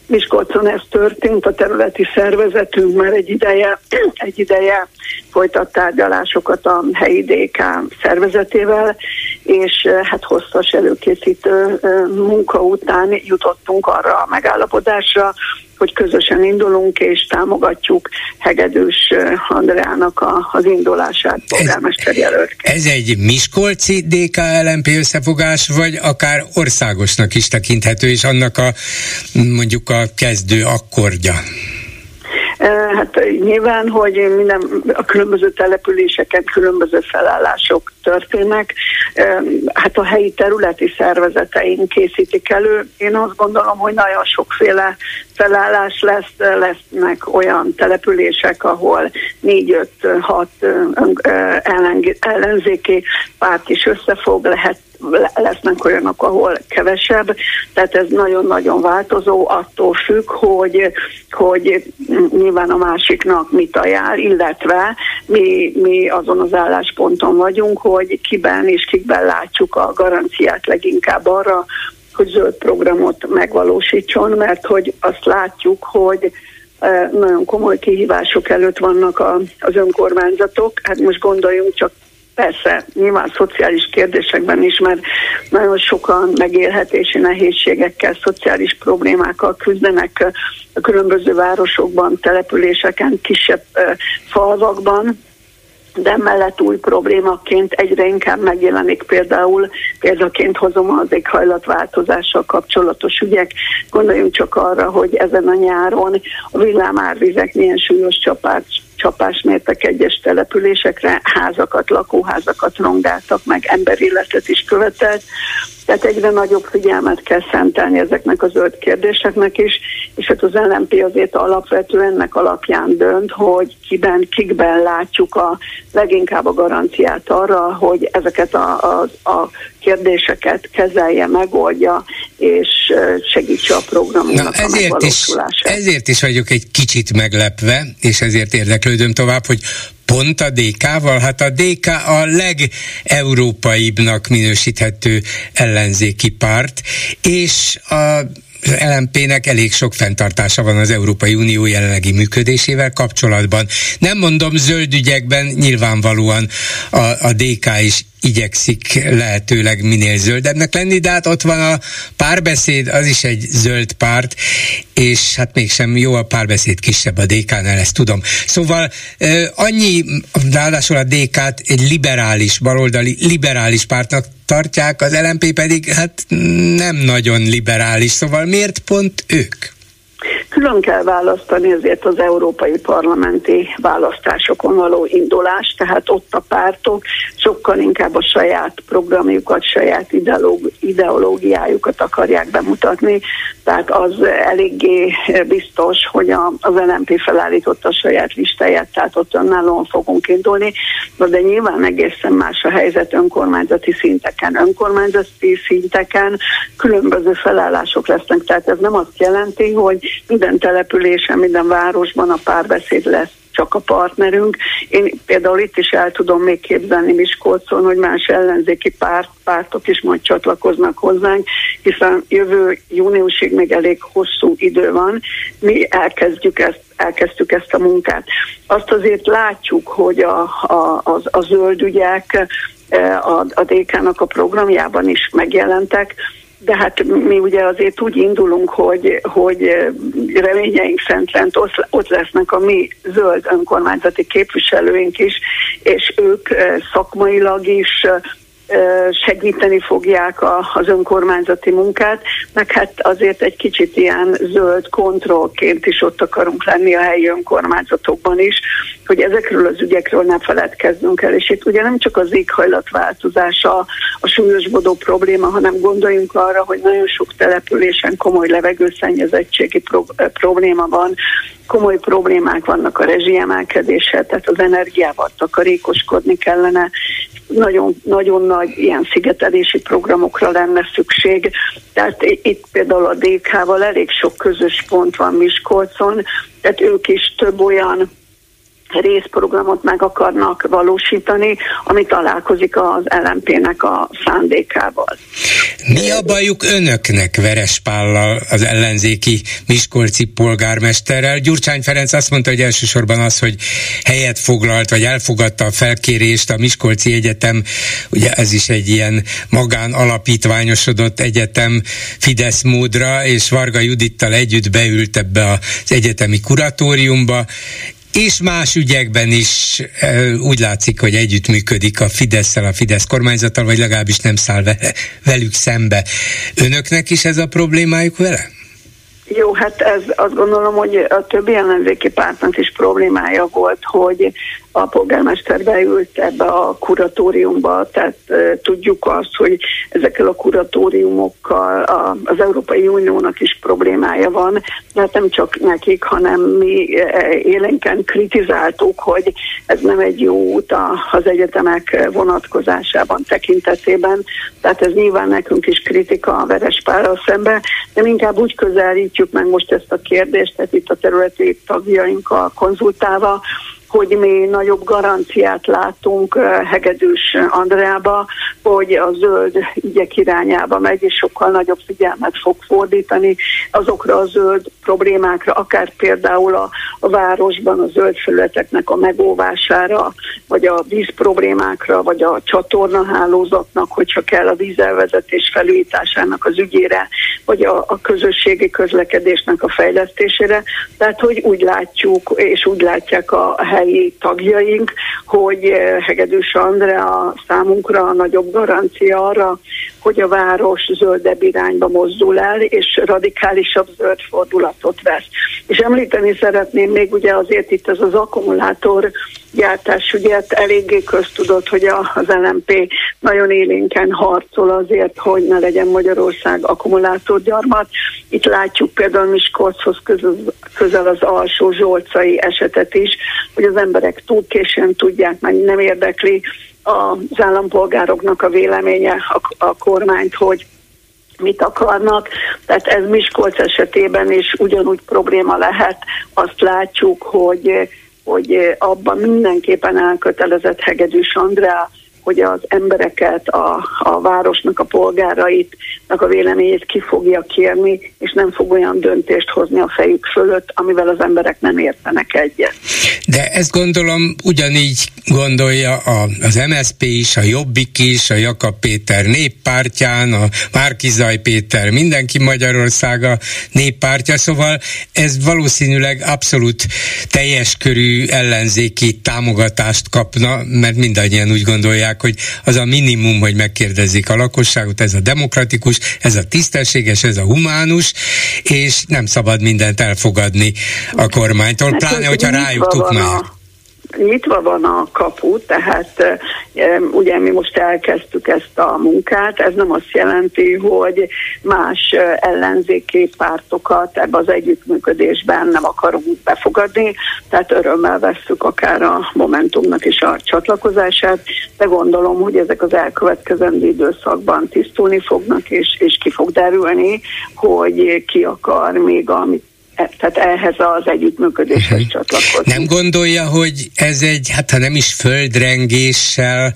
Miskolcon ez történt, a területi szervezetünk már egy ideje, egy ideje folytat tárgyalásokat a helyi DK szervezetével, és hát hosszas előkészítő munka után jutottunk arra a megállapodásra, hogy közösen indulunk és támogatjuk Hegedűs Andreának a, az indulását polgármester jelölt. Ez egy Miskolci DK LMP összefogás, vagy akár országosnak is tekinthető, és annak a mondjuk a kezdő akkordja? Hát nyilván, hogy minden a különböző településeken különböző felállások történnek. Hát a helyi területi szervezeteink készítik elő. Én azt gondolom, hogy nagyon sokféle felállás lesz, lesznek olyan települések, ahol négy-öt-hat ellenzéki párt is összefog, lehet lesznek olyanok, ahol kevesebb, tehát ez nagyon-nagyon változó, attól függ, hogy, hogy nyilván a másiknak mit ajánl, illetve mi, mi azon az állásponton vagyunk, hogy kiben és kikben látjuk a garanciát leginkább arra, hogy zöld programot megvalósítson, mert hogy azt látjuk, hogy e, nagyon komoly kihívások előtt vannak az önkormányzatok. Hát most gondoljunk csak Persze, nyilván szociális kérdésekben is, mert nagyon sokan megélhetési nehézségekkel, szociális problémákkal küzdenek a különböző városokban, településeken, kisebb falvakban, de mellett új problémaként egyre inkább megjelenik például, példaként hozom az éghajlatváltozással kapcsolatos ügyek. Gondoljunk csak arra, hogy ezen a nyáron a villámárvizek milyen súlyos csapás, csapás mértek egyes településekre, házakat, lakóházakat rongáltak meg, emberéletet is követelt, Tehát egyre nagyobb figyelmet kell szentelni ezeknek a zöld kérdéseknek is, és hát az LNP azért alapvetően ennek alapján dönt, hogy kiben, kikben látjuk a leginkább a garanciát arra, hogy ezeket a, a, a kérdéseket kezelje, megoldja, és segítse a programunknak Na, ezért is, ezért is vagyok egy kicsit meglepve, és ezért érdeklődöm tovább, hogy pont a DK-val? Hát a DK a legeurópaibbnak minősíthető ellenzéki párt, és a LMP-nek elég sok fenntartása van az Európai Unió jelenlegi működésével kapcsolatban. Nem mondom zöld ügyekben, nyilvánvalóan a, a DK is igyekszik lehetőleg minél zöldebbnek lenni, de hát ott van a párbeszéd, az is egy zöld párt, és hát mégsem jó a párbeszéd kisebb a DK-nál, ezt tudom. Szóval annyi, ráadásul a DK-t egy liberális, baloldali liberális pártnak tartják, az LMP pedig hát nem nagyon liberális, szóval miért pont ők? Külön kell választani azért az európai parlamenti választásokon való indulást, tehát ott a pártok sokkal inkább a saját programjukat, saját ideológiájukat akarják bemutatni, tehát az eléggé biztos, hogy a, az LNP felállította a saját listáját, tehát ott önállóan fogunk indulni, de nyilván egészen más a helyzet önkormányzati szinteken. Önkormányzati szinteken különböző felállások lesznek, tehát ez nem azt jelenti, hogy minden településen, minden városban a párbeszéd lesz csak a partnerünk. Én például itt is el tudom még képzelni Miskolcon, hogy más ellenzéki párt, pártok is majd csatlakoznak hozzánk, hiszen jövő júniusig még elég hosszú idő van. Mi elkezdjük ezt elkezdtük ezt a munkát. Azt azért látjuk, hogy a, a, a, a zöld ügyek eh, a, a DK-nak a programjában is megjelentek, de hát mi ugye azért úgy indulunk, hogy, hogy reményeink szerint ott, ott lesznek a mi zöld önkormányzati képviselőink is, és ők szakmailag is segíteni fogják a, az önkormányzati munkát, meg hát azért egy kicsit ilyen zöld kontrollként is ott akarunk lenni a helyi önkormányzatokban is, hogy ezekről az ügyekről ne feledkezzünk el. És itt ugye nem csak az éghajlatváltozás a, a súlyosbodó probléma, hanem gondoljunk arra, hogy nagyon sok településen komoly levegőszennyezettségi pro, probléma van, komoly problémák vannak a rezsiemelkedéssel, tehát az energiával takarékoskodni kellene, nagyon, nagyon nagy ilyen szigetelési programokra lenne szükség. Tehát itt például a DK-val elég sok közös pont van Miskolcon, tehát ők is több olyan részprogramot meg akarnak valósítani, ami találkozik az LMP-nek a szándékával. Mi a bajuk önöknek Verespállal, az ellenzéki Miskolci polgármesterrel? Gyurcsány Ferenc azt mondta, hogy elsősorban az, hogy helyet foglalt, vagy elfogadta a felkérést a Miskolci Egyetem, ugye ez is egy ilyen magán alapítványosodott egyetem Fidesz módra, és Varga Judittal együtt beült ebbe az egyetemi kuratóriumba, és más ügyekben is úgy látszik, hogy együttműködik a fidesz a Fidesz kormányzattal, vagy legalábbis nem száll velük szembe. Önöknek is ez a problémájuk vele? Jó, hát ez azt gondolom, hogy a többi ellenzéki pártnak is problémája volt, hogy a polgármester beült ebbe a kuratóriumba, tehát e, tudjuk azt, hogy ezekkel a kuratóriumokkal a, az Európai Uniónak is problémája van, de hát nem csak nekik, hanem mi élenken kritizáltuk, hogy ez nem egy jó út az egyetemek vonatkozásában, tekintetében, tehát ez nyilván nekünk is kritika a Verespárral szembe, de inkább úgy közelítjük meg most ezt a kérdést, tehát itt a területi tagjainkkal konzultálva, hogy mi nagyobb garanciát látunk Hegedűs Andreába, hogy a zöld ügyek irányába megy, és sokkal nagyobb figyelmet fog fordítani azokra a zöld problémákra, akár például a, a városban a zöld felületeknek a megóvására, vagy a víz problémákra, vagy a csatornahálózatnak, hogyha kell a vízelvezetés felújításának az ügyére, vagy a, a közösségi közlekedésnek a fejlesztésére. Tehát, hogy úgy látjuk, és úgy látják a hely helyi tagjaink, hogy eh, Hegedűs Andrea számunkra a nagyobb garancia arra, hogy a város zöldebb irányba mozdul el, és radikálisabb zöld fordulatot vesz. És említeni szeretném még ugye azért itt ez az akkumulátor gyártás, ugye hát eléggé köztudott, hogy az LMP nagyon élénken harcol azért, hogy ne legyen Magyarország akkumulátorgyarmat. Itt látjuk például Miskolchoz közel, az alsó zsolcai esetet is, hogy az emberek túl későn tudják, mert nem érdekli az állampolgároknak a véleménye a, a kormányt, hogy mit akarnak. Tehát ez Miskolc esetében is ugyanúgy probléma lehet. Azt látjuk, hogy, hogy abban mindenképpen elkötelezett Hegedűs Andrea, hogy az embereket, a, a városnak a polgárait, a véleményét ki fogja kérni, és nem fog olyan döntést hozni a fejük fölött, amivel az emberek nem értenek egyet. De ezt gondolom ugyanígy gondolja a, az MSP is, a Jobbik is, a Jakab Péter néppártján, a Márkizaj Péter, mindenki Magyarországa néppártja, szóval ez valószínűleg abszolút teljes körű ellenzéki támogatást kapna, mert mindannyian úgy gondolják, hogy az a minimum, hogy megkérdezik a lakosságot, ez a demokratikus, ez a tisztességes, ez a humánus, és nem szabad mindent elfogadni a kormánytól, hát, pláne, hogyha rájuk tukmál nyitva van a kapu, tehát ugye mi most elkezdtük ezt a munkát, ez nem azt jelenti, hogy más ellenzéki pártokat ebbe az együttműködésben nem akarunk befogadni, tehát örömmel vesszük akár a Momentumnak is a csatlakozását, de gondolom, hogy ezek az elkövetkezendő időszakban tisztulni fognak, és, és ki fog derülni, hogy ki akar még amit tehát ehhez az együttműködéshez uh-huh. csatlakozni. Nem gondolja, hogy ez egy, hát ha nem is földrengéssel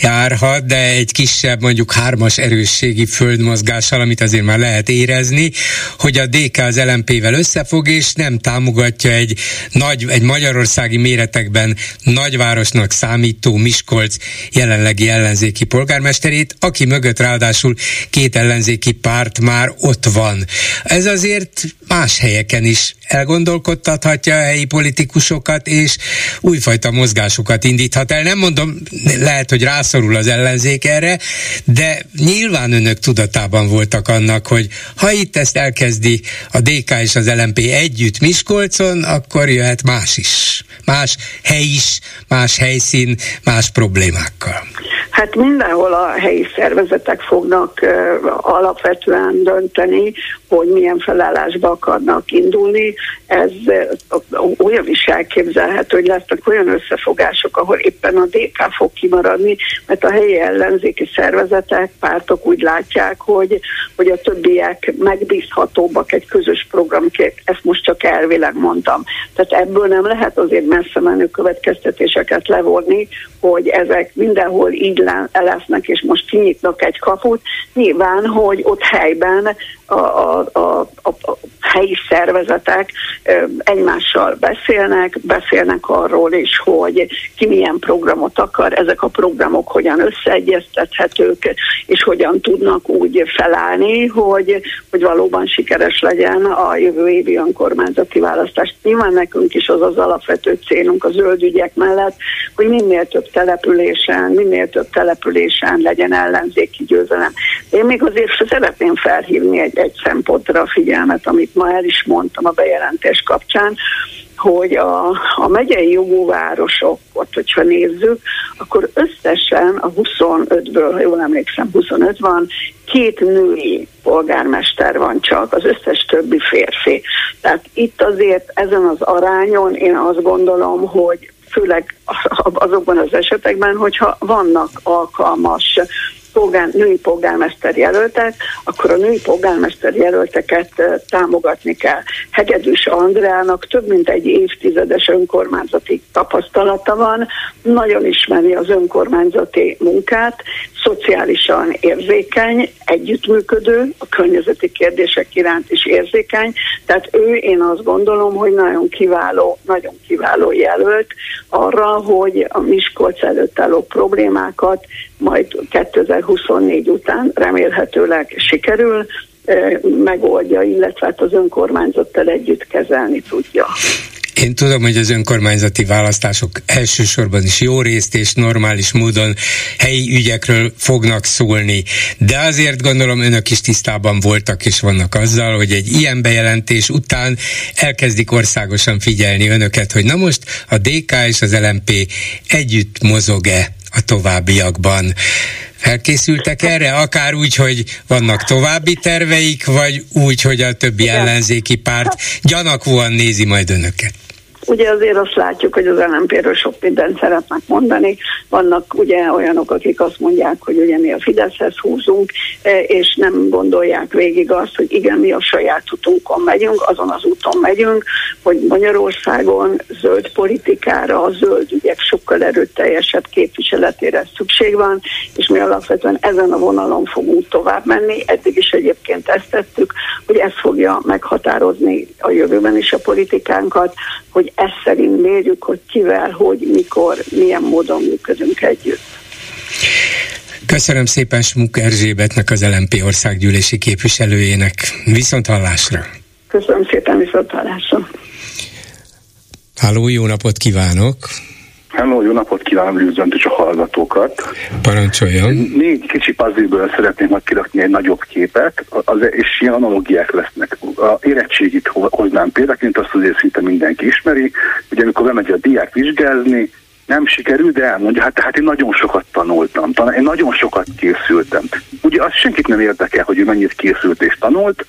járhat, de egy kisebb, mondjuk hármas erősségi földmozgással, amit azért már lehet érezni, hogy a DK az LMP-vel összefog, és nem támogatja egy nagy, egy magyarországi méretekben nagyvárosnak számító Miskolc jelenlegi ellenzéki polgármesterét, aki mögött ráadásul két ellenzéki párt már ott van. Ez azért más helyek területeken is elgondolkodtathatja a helyi politikusokat, és újfajta mozgásokat indíthat el. Nem mondom, lehet, hogy rászorul az ellenzék erre, de nyilván önök tudatában voltak annak, hogy ha itt ezt elkezdi a DK és az LMP együtt Miskolcon, akkor jöhet más is. Más hely is, más helyszín, más problémákkal. Hát mindenhol a helyi szervezetek fognak uh, alapvetően dönteni, hogy milyen felállásba akarnak indulni. Ez olyan is elképzelhető, hogy lesznek olyan összefogások, ahol éppen a DK fog kimaradni, mert a helyi ellenzéki szervezetek, pártok úgy látják, hogy, hogy a többiek megbízhatóbbak egy közös programként. Ezt most csak elvileg mondtam. Tehát ebből nem lehet azért messze menő következtetéseket levonni, hogy ezek mindenhol így lesznek, és most kinyitnak egy kaput. Nyilván, hogy ott helyben a, a, a, a helyi szervezetek egymással beszélnek, beszélnek arról is, hogy ki milyen programot akar, ezek a programok hogyan összeegyeztethetők, és hogyan tudnak úgy felállni, hogy, hogy valóban sikeres legyen a jövő évi önkormányzati választás. Nyilván nekünk is az az alapvető célunk a zöld ügyek mellett, hogy minél több településen, minél több településen legyen ellenzéki győzelem. Én még azért szeretném felhívni egy, egy szempontra a figyelmet, amit ma el is mondtam a bejelentés kapcsán, hogy a, a megyei jogú városokot, hogyha nézzük, akkor összesen a 25-ből, ha jól emlékszem, 25 van, két női polgármester van csak, az összes többi férfi. Tehát itt azért ezen az arányon én azt gondolom, hogy főleg azokban az esetekben, hogyha vannak alkalmas polgár, női polgármester jelöltek, akkor a női polgármester jelölteket támogatni kell. Hegedűs Andrának több mint egy évtizedes önkormányzati tapasztalata van, nagyon ismeri az önkormányzati munkát, szociálisan érzékeny, együttműködő, a környezeti kérdések iránt is érzékeny, tehát ő, én azt gondolom, hogy nagyon kiváló, nagyon kiváló jelölt arra, hogy a Miskolc előtt álló problémákat majd 2024 után remélhetőleg sikerül megoldja, illetve hát az önkormányzattal együtt kezelni tudja. Én tudom, hogy az önkormányzati választások elsősorban is jó részt és normális módon helyi ügyekről fognak szólni, de azért gondolom önök is tisztában voltak és vannak azzal, hogy egy ilyen bejelentés után elkezdik országosan figyelni önöket, hogy na most a DK és az LMP együtt mozog-e a továbbiakban. Felkészültek erre? Akár úgy, hogy vannak további terveik, vagy úgy, hogy a többi ellenzéki párt gyanakvóan nézi majd önöket? Ugye azért azt látjuk, hogy az LNP-ről sok mindent szeretnek mondani. Vannak ugye olyanok, akik azt mondják, hogy ugye mi a Fideszhez húzunk, e, és nem gondolják végig azt, hogy igen, mi a saját utunkon megyünk, azon az úton megyünk, hogy Magyarországon zöld politikára, a zöld ügyek sokkal erőteljesebb képviseletére szükség van, és mi alapvetően ezen a vonalon fogunk tovább menni. Eddig is egyébként ezt tettük, hogy ez fogja meghatározni a jövőben is a politikánkat, hogy ezt szerint mérjük, hogy kivel, hogy, mikor, milyen módon működünk együtt. Köszönöm szépen Smuk Erzsébetnek, az LMP országgyűlési képviselőjének. Viszont hallásra! Köszönöm szépen, viszont hallásra! Háló, jó napot kívánok! Hello, jó napot kívánok, üdvözlöm a hallgatókat. Parancsoljon. Négy kicsi puzzle szeretném majd kirakni egy nagyobb képet, az, és ilyen analogiák lesznek. A érettségit hoznám példaként, azt azért szinte mindenki ismeri, ugye amikor bemegy a diák vizsgázni, nem sikerül, de elmondja, hát, hát én nagyon sokat tanultam, én nagyon sokat készültem. Ugye az senkit nem érdekel, hogy ő mennyit készült és tanult,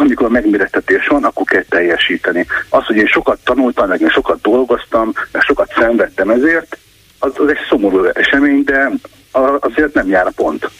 amikor megmérettetés van, akkor kell teljesíteni. Az, hogy én sokat tanultam, meg én sokat dolgoztam, meg sokat szenvedtem ezért, az, az egy szomorú esemény, de azért nem jár a pont.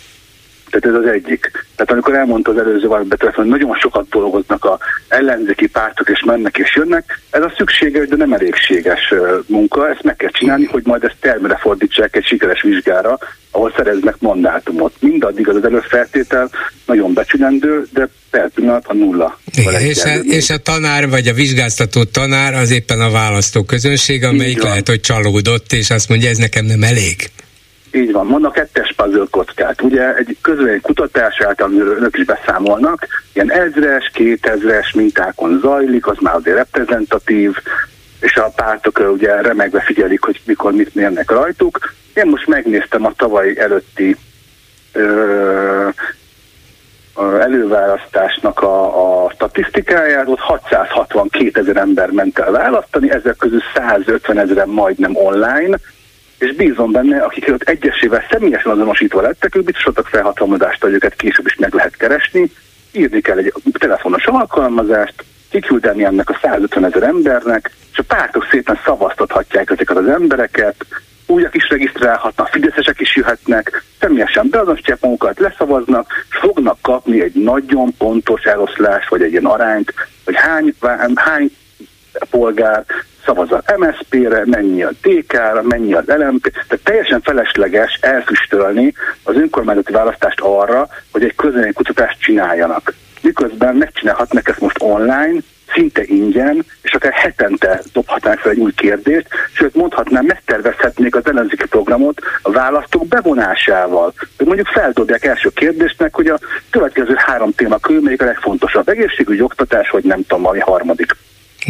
Tehát ez az egyik. Tehát amikor elmondta az előző betelefonban, hogy nagyon sokat dolgoznak a ellenzéki pártok, és mennek és jönnek, ez a szükséges, de nem elégséges munka, ezt meg kell csinálni, hogy majd ezt termére fordítsák egy sikeres vizsgára, ahol szereznek mandátumot. Mindaddig az az előfeltétel nagyon becsülendő, de per pillanat a nulla. Igen, és, a, és a tanár, vagy a vizsgáztató tanár az éppen a választó közönség, amelyik lehet, hogy csalódott, és azt mondja, ez nekem nem elég. Így van, mondnak kettes puzzle kockát. Ugye egy közvélemény kutatás által önök is beszámolnak, ilyen ezres, kétezres mintákon zajlik, az már azért reprezentatív, és a pártok ugye remegve figyelik, hogy mikor mit mérnek rajtuk. Én most megnéztem a tavaly előtti ö, előválasztásnak a, a statisztikáját, ott 662 ezer ember ment el választani, ezek közül 150 ezeren majdnem online, és bízom benne, akik ott egyesével személyesen azonosítva lettek, ők biztos adtak felhatalmazást, hogy őket később is meg lehet keresni, írni kell egy telefonos alkalmazást, kiküldeni ennek a 150 ezer embernek, és a pártok szépen szavaztathatják ezeket az embereket, újak is regisztrálhatnak, fideszesek is jöhetnek, személyesen beazonosítják magukat, leszavaznak, és fognak kapni egy nagyon pontos eloszlás, vagy egy ilyen arányt, hogy hány, hány polgár szavaz az MSZP-re, mennyi a DK-ra, mennyi az LMP, tehát teljesen felesleges elfüstölni az önkormányzati választást arra, hogy egy kutatást csináljanak. Miközben megcsinálhatnak ezt most online, szinte ingyen, és akár hetente dobhatnánk fel egy új kérdést, sőt mondhatnám, megtervezhetnék az ellenzéki programot a választók bevonásával. Ők mondjuk feldobják első kérdésnek, hogy a következő három téma körül melyik a legfontosabb, egészségügy, oktatás, vagy nem tudom, valami harmadik.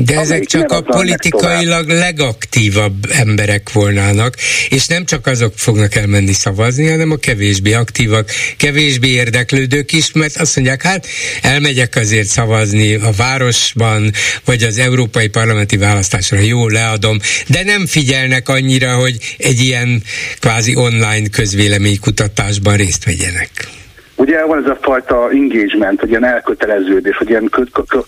De ezek csak a politikailag legaktívabb emberek volnának, és nem csak azok fognak elmenni szavazni, hanem a kevésbé aktívak, kevésbé érdeklődők is, mert azt mondják, hát elmegyek azért szavazni a városban, vagy az európai parlamenti választásra, jó, leadom, de nem figyelnek annyira, hogy egy ilyen kvázi online közvéleménykutatásban részt vegyenek. Ugye van ez a fajta engagement, hogy ilyen elköteleződés, hogy ilyen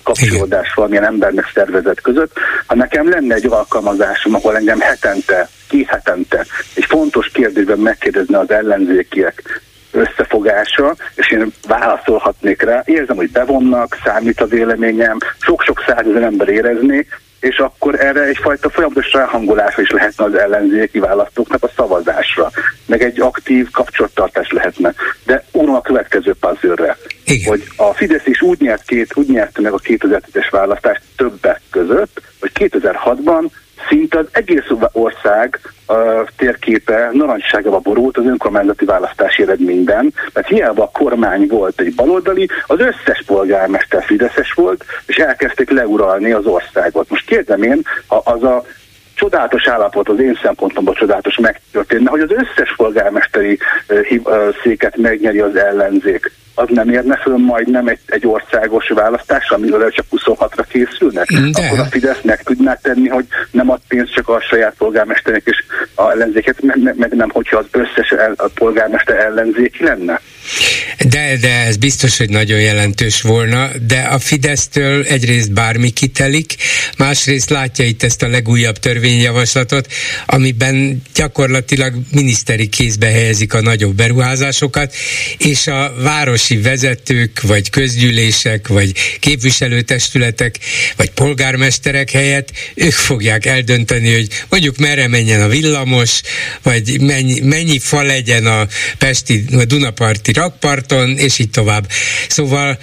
kapcsolódás van ilyen embernek szervezet között. Ha nekem lenne egy alkalmazásom, ahol engem hetente, két hetente egy fontos kérdésben megkérdezne az ellenzékiek összefogása, és én válaszolhatnék rá. Érzem, hogy bevonnak, számít a véleményem, sok-sok százezer ember érezni, és akkor erre egyfajta folyamatos ráhangolása is lehetne az ellenzéki választóknak a szavazásra, meg egy aktív kapcsolattartás lehetne. De unom a következő puzzle hogy a Fidesz is úgy nyert, két, úgy nyerte meg a 2010-es választást többek között, hogy 2006-ban szinte az egész ország a térképe narancságába borult az önkormányzati választási eredményben, mert hiába a kormány volt egy baloldali, az összes polgármester Fideszes volt, és elkezdték leuralni az országot. Most kérdem én, ha az a csodálatos állapot az én szempontomból csodálatos megtörténne, hogy az összes polgármesteri széket megnyeri az ellenzék az nem érne föl majdnem egy, egy országos választás, amiről csak 26-ra készülnek? De. Akkor a Fidesz meg tudná tenni, hogy nem ad pénzt csak a saját polgármesternek és a ellenzéket, meg, meg nem, hogyha az összes el, a polgármester ellenzéki lenne? De, de ez biztos, hogy nagyon jelentős volna, de a Fidesztől egyrészt bármi kitelik, másrészt látja itt ezt a legújabb törvényjavaslatot, amiben gyakorlatilag miniszteri kézbe helyezik a nagyobb beruházásokat, és a városi vezetők, vagy közgyűlések, vagy képviselőtestületek, vagy polgármesterek helyett ők fogják eldönteni, hogy mondjuk merre menjen a villamos, vagy mennyi, mennyi fa legyen a Pesti, a Dunaparti rakparton, és így tovább. Szóval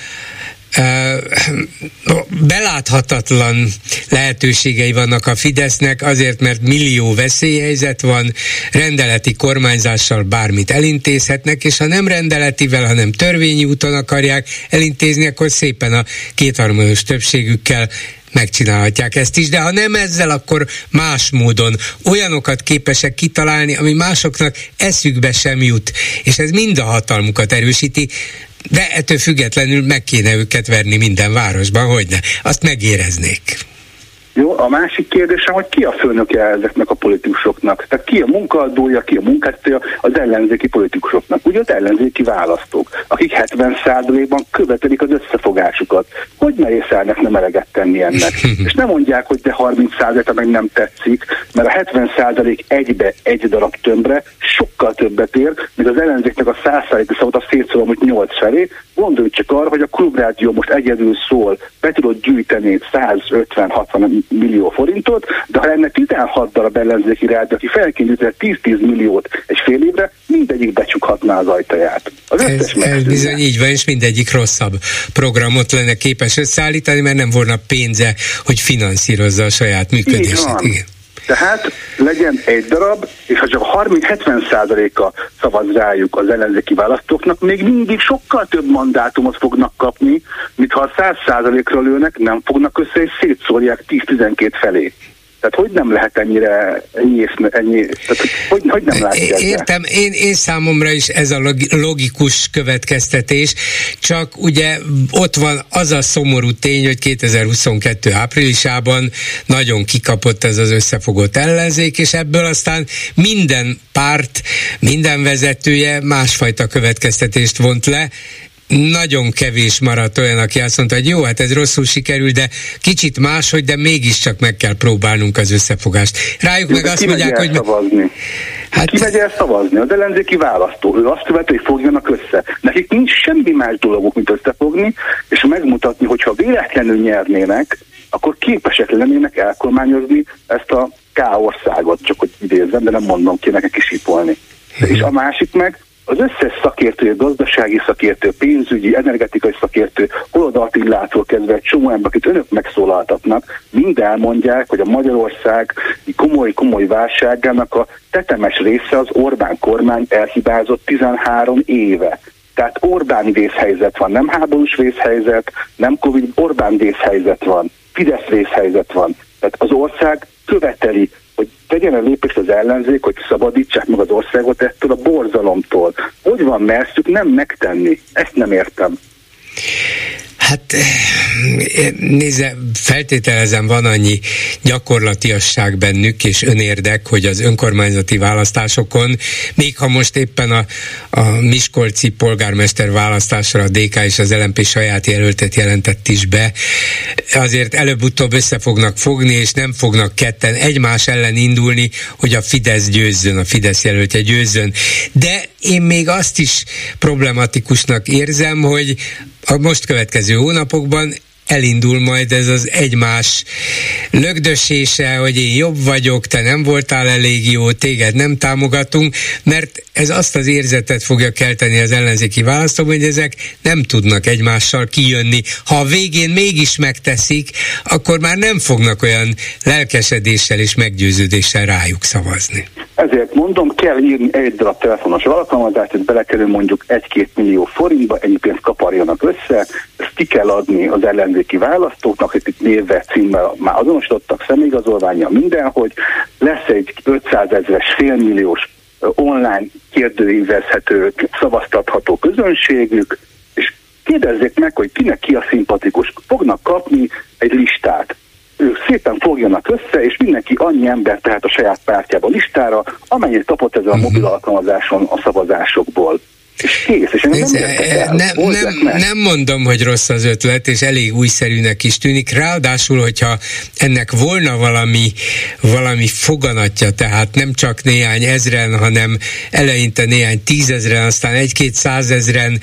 beláthatatlan lehetőségei vannak a Fidesznek, azért, mert millió veszélyhelyzet van, rendeleti kormányzással bármit elintézhetnek, és ha nem rendeletivel, hanem törvényi úton akarják elintézni, akkor szépen a kétharmados többségükkel megcsinálhatják ezt is, de ha nem ezzel, akkor más módon olyanokat képesek kitalálni, ami másoknak eszükbe sem jut, és ez mind a hatalmukat erősíti, de ettől függetlenül meg kéne őket verni minden városban, hogy ne. Azt megéreznék. Jó, a másik kérdésem, hogy ki a főnöke ezeknek a politikusoknak? Tehát ki a munkaadója, ki a munkáltatója az ellenzéki politikusoknak? Ugye az ellenzéki választók, akik 70%-ban követelik az összefogásukat. Hogy ne észlelnek nem eleget tenni ennek? És nem mondják, hogy de 30%-a meg nem tetszik, mert a 70% egybe, egy darab tömbre sokkal többet ér, mint az ellenzéknek a 100%-a szabad a szétszólom, hogy 8 felé. Gondolj csak arra, hogy a klubrádió most egyedül szól, be tudod gyűjteni 150-60 millió forintot, de ha lenne 16 darab ellenzéki rádió, aki felkényített 10-10 milliót egy fél évre, mindegyik becsukhatná az ajtaját. Az ez, ez bizony így van, és mindegyik rosszabb programot lenne képes összeállítani, mert nem volna pénze, hogy finanszírozza a saját működését. Igen. Tehát legyen egy darab, és ha csak 30-70%-a szavaz rájuk az ellenzéki választóknak, még mindig sokkal több mandátumot fognak kapni, mint ha a 100%-ra lőnek, nem fognak össze, és szétszórják 10-12 felé. Tehát hogy nem lehet ennyire ennyi, ennyi tehát hogy, hogy nem látják? Értem, én, én számomra is ez a logikus következtetés, csak ugye ott van az a szomorú tény, hogy 2022 áprilisában nagyon kikapott ez az összefogott ellenzék, és ebből aztán minden párt, minden vezetője másfajta következtetést vont le, nagyon kevés maradt olyan, aki azt mondta, hogy jó, hát ez rosszul sikerül, de kicsit máshogy, de mégiscsak meg kell próbálnunk az összefogást. Rájuk jó, meg azt mondják, hogy... Szavazni? Hát... Ki megy el szavazni? Az ellenzéki választó. Ő azt követő, hogy fogjanak össze. Nekik nincs semmi más dologuk, mint összefogni, és megmutatni, hogyha véletlenül nyernének, akkor képesek lennének elkormányozni ezt a K-országot, csak hogy idézzem, de nem mondom ki nekik kisipolni. És a másik meg, az összes szakértő, gazdasági szakértő, pénzügyi, energetikai szakértő, Holodatillától kezdve egy csomó ember, akit önök megszólaltatnak, mind elmondják, hogy a Magyarország komoly-komoly válságának a tetemes része az Orbán kormány elhibázott 13 éve. Tehát Orbán vészhelyzet van, nem háborús vészhelyzet, nem Covid, Orbán vészhelyzet van, Fidesz vészhelyzet van. Tehát az ország követeli hogy tegyen a lépést az ellenzék, hogy szabadítsák meg az országot ettől a borzalomtól. Hogy van merszük nem megtenni? Ezt nem értem. Hát nézze, feltételezem van annyi gyakorlatiasság bennük és önérdek, hogy az önkormányzati választásokon, még ha most éppen a, a Miskolci polgármester választásra a DK és az LMP saját jelöltet jelentett is be, azért előbb-utóbb össze fognak fogni, és nem fognak ketten egymás ellen indulni, hogy a Fidesz győzzön, a Fidesz jelöltje győzzön. De én még azt is problematikusnak érzem, hogy a most következő hónapokban elindul majd ez az egymás lögdösése, hogy én jobb vagyok, te nem voltál elég jó, téged nem támogatunk, mert ez azt az érzetet fogja kelteni az ellenzéki választóban, hogy ezek nem tudnak egymással kijönni. Ha a végén mégis megteszik, akkor már nem fognak olyan lelkesedéssel és meggyőződéssel rájuk szavazni. Ezért mondom, kell írni egy darab telefonos alkalmazást, hogy belekerül mondjuk egy-két millió forintba, ennyi pénzt kaparjanak össze, ki kell adni az ellenzéki választóknak, akik névvel, címmel már azonosítottak, személyigazolványa, mindenhogy lesz egy 500 ezeres félmilliós online kérdőívezhető, szavaztatható közönségük, és kérdezzék meg, hogy kinek ki a szimpatikus. Fognak kapni egy listát. Ők szépen fogjanak össze, és mindenki annyi ember tehet a saját pártjába listára, amennyit kapott ezzel a mhm. mobil alkalmazáson a szavazásokból és kész, és Ez, nem, e, nem, nem, mondom, hogy rossz az ötlet, és elég újszerűnek is tűnik. Ráadásul, hogyha ennek volna valami, valami foganatja, tehát nem csak néhány ezren, hanem eleinte néhány tízezren, aztán egy-két százezren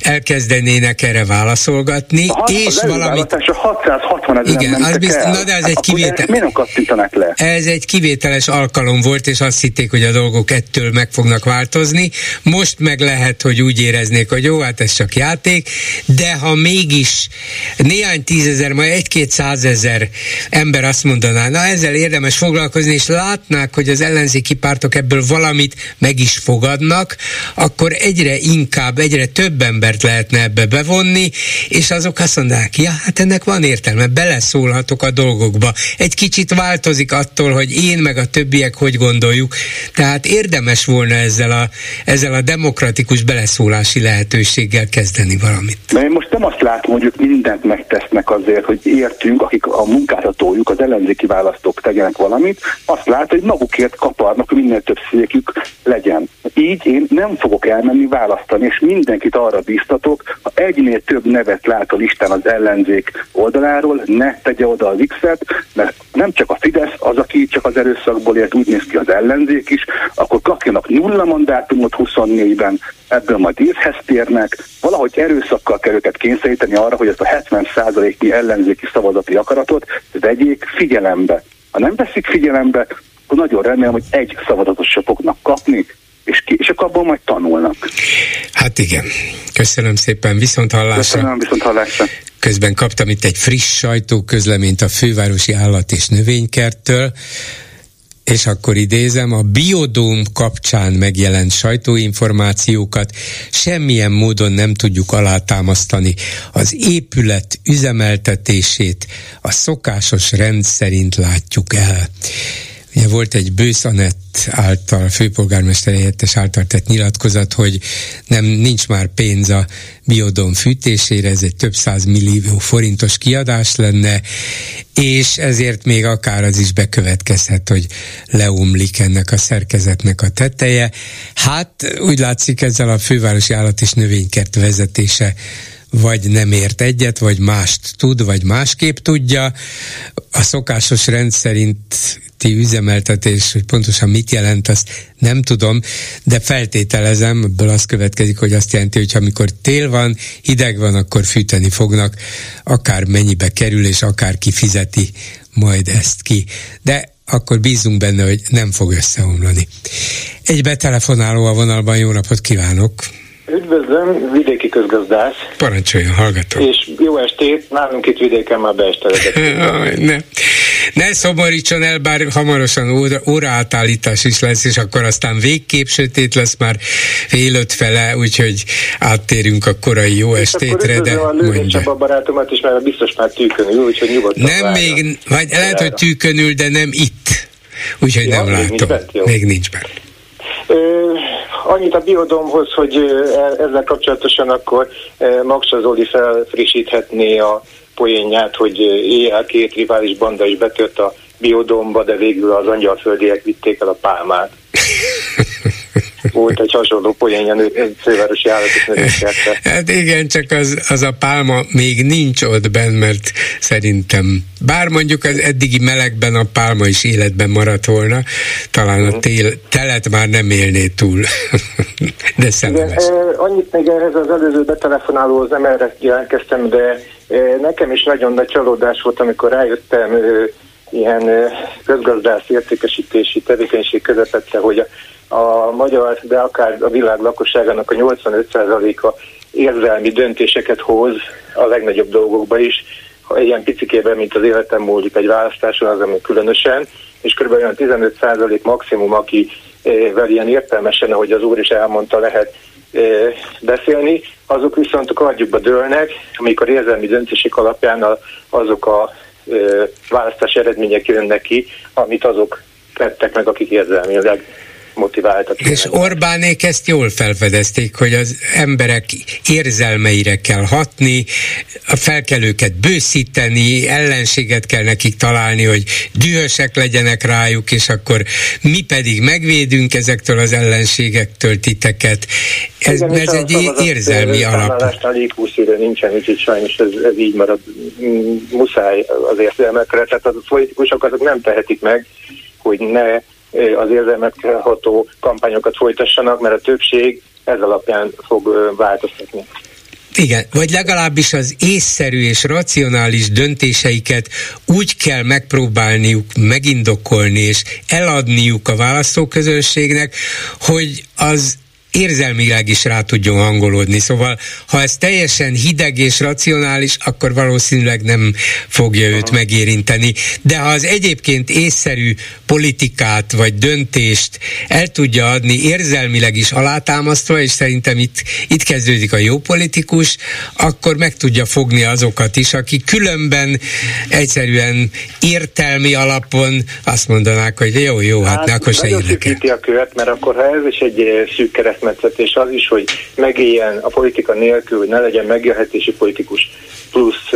elkezdenének erre válaszolgatni, a hat, és az valami... 660 ez Igen, nem az biztos, na de ez egy kivétel. Miért nem kattintanak le? Ez egy kivételes alkalom volt, és azt hitték, hogy a dolgok ettől meg fognak változni. Most meg lehet, hogy úgy éreznék, hogy jó, hát ez csak játék, de ha mégis néhány tízezer, majd egy-két százezer ember azt mondaná, na ezzel érdemes foglalkozni, és látnák, hogy az ellenzéki pártok ebből valamit meg is fogadnak, akkor egyre inkább, egyre több embert lehetne ebbe bevonni, és azok azt mondják, ja, hát ennek van értelme, beleszólhatok a dolgokba. Egy kicsit változik attól, hogy én meg a többiek hogy gondoljuk, tehát érdemes volna ezzel a, ezzel a demokratikus beleszólási lehetőséggel kezdeni valamit. De én most nem azt látom, hogy ők mindent megtesznek azért, hogy értünk, akik a munkáltatójuk, az ellenzéki választók tegyenek valamit, azt látom, hogy magukért kaparnak, hogy minél több székük legyen. Így én nem fogok elmenni választani, és mindenkit arra biztatok, ha egynél több nevet lát a listán az ellenzék oldaláról, ne tegye oda az X-et, mert nem csak a Fidesz az, aki csak az erőszakból ért, úgy néz ki az ellenzék is, akkor kapjanak nulla mandátumot 24-ben, ebből majd évhez térnek, valahogy erőszakkal kell őket kényszeríteni arra, hogy ezt a 70%-nyi ellenzéki szavazati akaratot vegyék figyelembe. Ha nem veszik figyelembe, akkor nagyon remélem, hogy egy szavazatot se fognak kapni, és, ki, és akkor abból majd tanulnak. Hát igen. Köszönöm szépen, viszont hallásra. Köszönöm, viszont hallásra. Közben kaptam itt egy friss sajtóközleményt a fővárosi állat és növénykerttől, és akkor idézem, a biodóm kapcsán megjelent sajtóinformációkat semmilyen módon nem tudjuk alátámasztani. Az épület üzemeltetését a szokásos rend szerint látjuk el. Ugye volt egy Bősz Anett által, főpolgármester helyettes által tett nyilatkozat, hogy nem nincs már pénz a biodom fűtésére, ez egy több száz millió forintos kiadás lenne, és ezért még akár az is bekövetkezhet, hogy leomlik ennek a szerkezetnek a teteje. Hát úgy látszik ezzel a fővárosi állat és növénykert vezetése vagy nem ért egyet, vagy mást tud, vagy másképp tudja. A szokásos rend szerint közötti üzemeltetés, hogy pontosan mit jelent, azt nem tudom, de feltételezem, ebből az következik, hogy azt jelenti, hogy amikor tél van, hideg van, akkor fűteni fognak, akár mennyibe kerül, és akár ki fizeti majd ezt ki. De akkor bízunk benne, hogy nem fog összeomlani. Egy betelefonáló a vonalban, jó napot kívánok! Üdvözlöm, vidéki közgazdász. Parancsoljon, hallgatom. És jó estét, nálunk itt vidéken már beesteledett. ne, ne szomorítson el, bár hamarosan óra, óraátállítás is lesz, és akkor aztán végképp sötét lesz már fél öt fele, úgyhogy áttérünk a korai jó és estétre, de mondja. a barátomat is, mert biztos már tűkönül, úgyhogy nyugodtan Nem várja. még, vagy lehet, hogy tűkönül, de nem itt. Úgyhogy ja, nem még látom. Nincs bent, még nincs bent. Annyit a biodomhoz, hogy e, ezzel kapcsolatosan akkor Maksa Zoli felfrissíthetné a poénját, hogy éjjel két rivális banda is betört a biodomba, de végül az angyalföldiek vitték el a pálmát. Volt egy hasonló poénja fővárosi állatok Hát igen, csak az, az a pálma még nincs ott benn, mert szerintem, bár mondjuk az eddigi melegben a pálma is életben maradt volna, talán a mhm. tél, telet már nem élné túl. De szemeles. Igen, annyit még ehhez az előző betelefonálóhoz nem erre jelentkeztem, de Nekem is nagyon nagy csalódás volt, amikor rájöttem ilyen közgazdász értékesítési tevékenység közepette, hogy a, a magyar, de akár a világ lakosságának a 85%-a érzelmi döntéseket hoz a legnagyobb dolgokba is, ha ilyen picikében, mint az életem múlik egy választáson, az ami különösen, és kb. olyan 15% maximum, akivel ilyen értelmesen, ahogy az úr is elmondta, lehet beszélni, azok viszont a kardjukba dőlnek, amikor érzelmi döntések alapján azok a választási eredmények jönnek ki, amit azok tettek meg, akik érzelmileg motiváltak. És Orbánék ezt jól felfedezték, hogy az emberek érzelmeire kell hatni, fel kell őket bőszíteni, ellenséget kell nekik találni, hogy dühösek legyenek rájuk, és akkor mi pedig megvédünk ezektől az ellenségektől titeket. Ez, Igen, ez egy érzelmi alap. A légúszére nincsen, úgyhogy sajnos ez, ez így marad. Muszáj az érzelmekre, tehát a politikusok azok nem tehetik meg, hogy ne az érzelmekre ható kampányokat folytassanak, mert a többség ez alapján fog változtatni. Igen, vagy legalábbis az észszerű és racionális döntéseiket úgy kell megpróbálniuk megindokolni és eladniuk a választóközönségnek, hogy az érzelmileg is rá tudjon hangolódni. Szóval, ha ez teljesen hideg és racionális, akkor valószínűleg nem fogja őt Aha. megérinteni. De ha az egyébként észszerű politikát vagy döntést el tudja adni érzelmileg is alátámasztva, és szerintem itt, itt kezdődik a jó politikus, akkor meg tudja fogni azokat is, akik különben egyszerűen értelmi alapon azt mondanák, hogy jó, jó, hát, hát akkor se a követ, mert akkor ha ez is egy szűk keresztmetszetés az is, hogy megéljen a politika nélkül, hogy ne legyen megélhetési politikus, plusz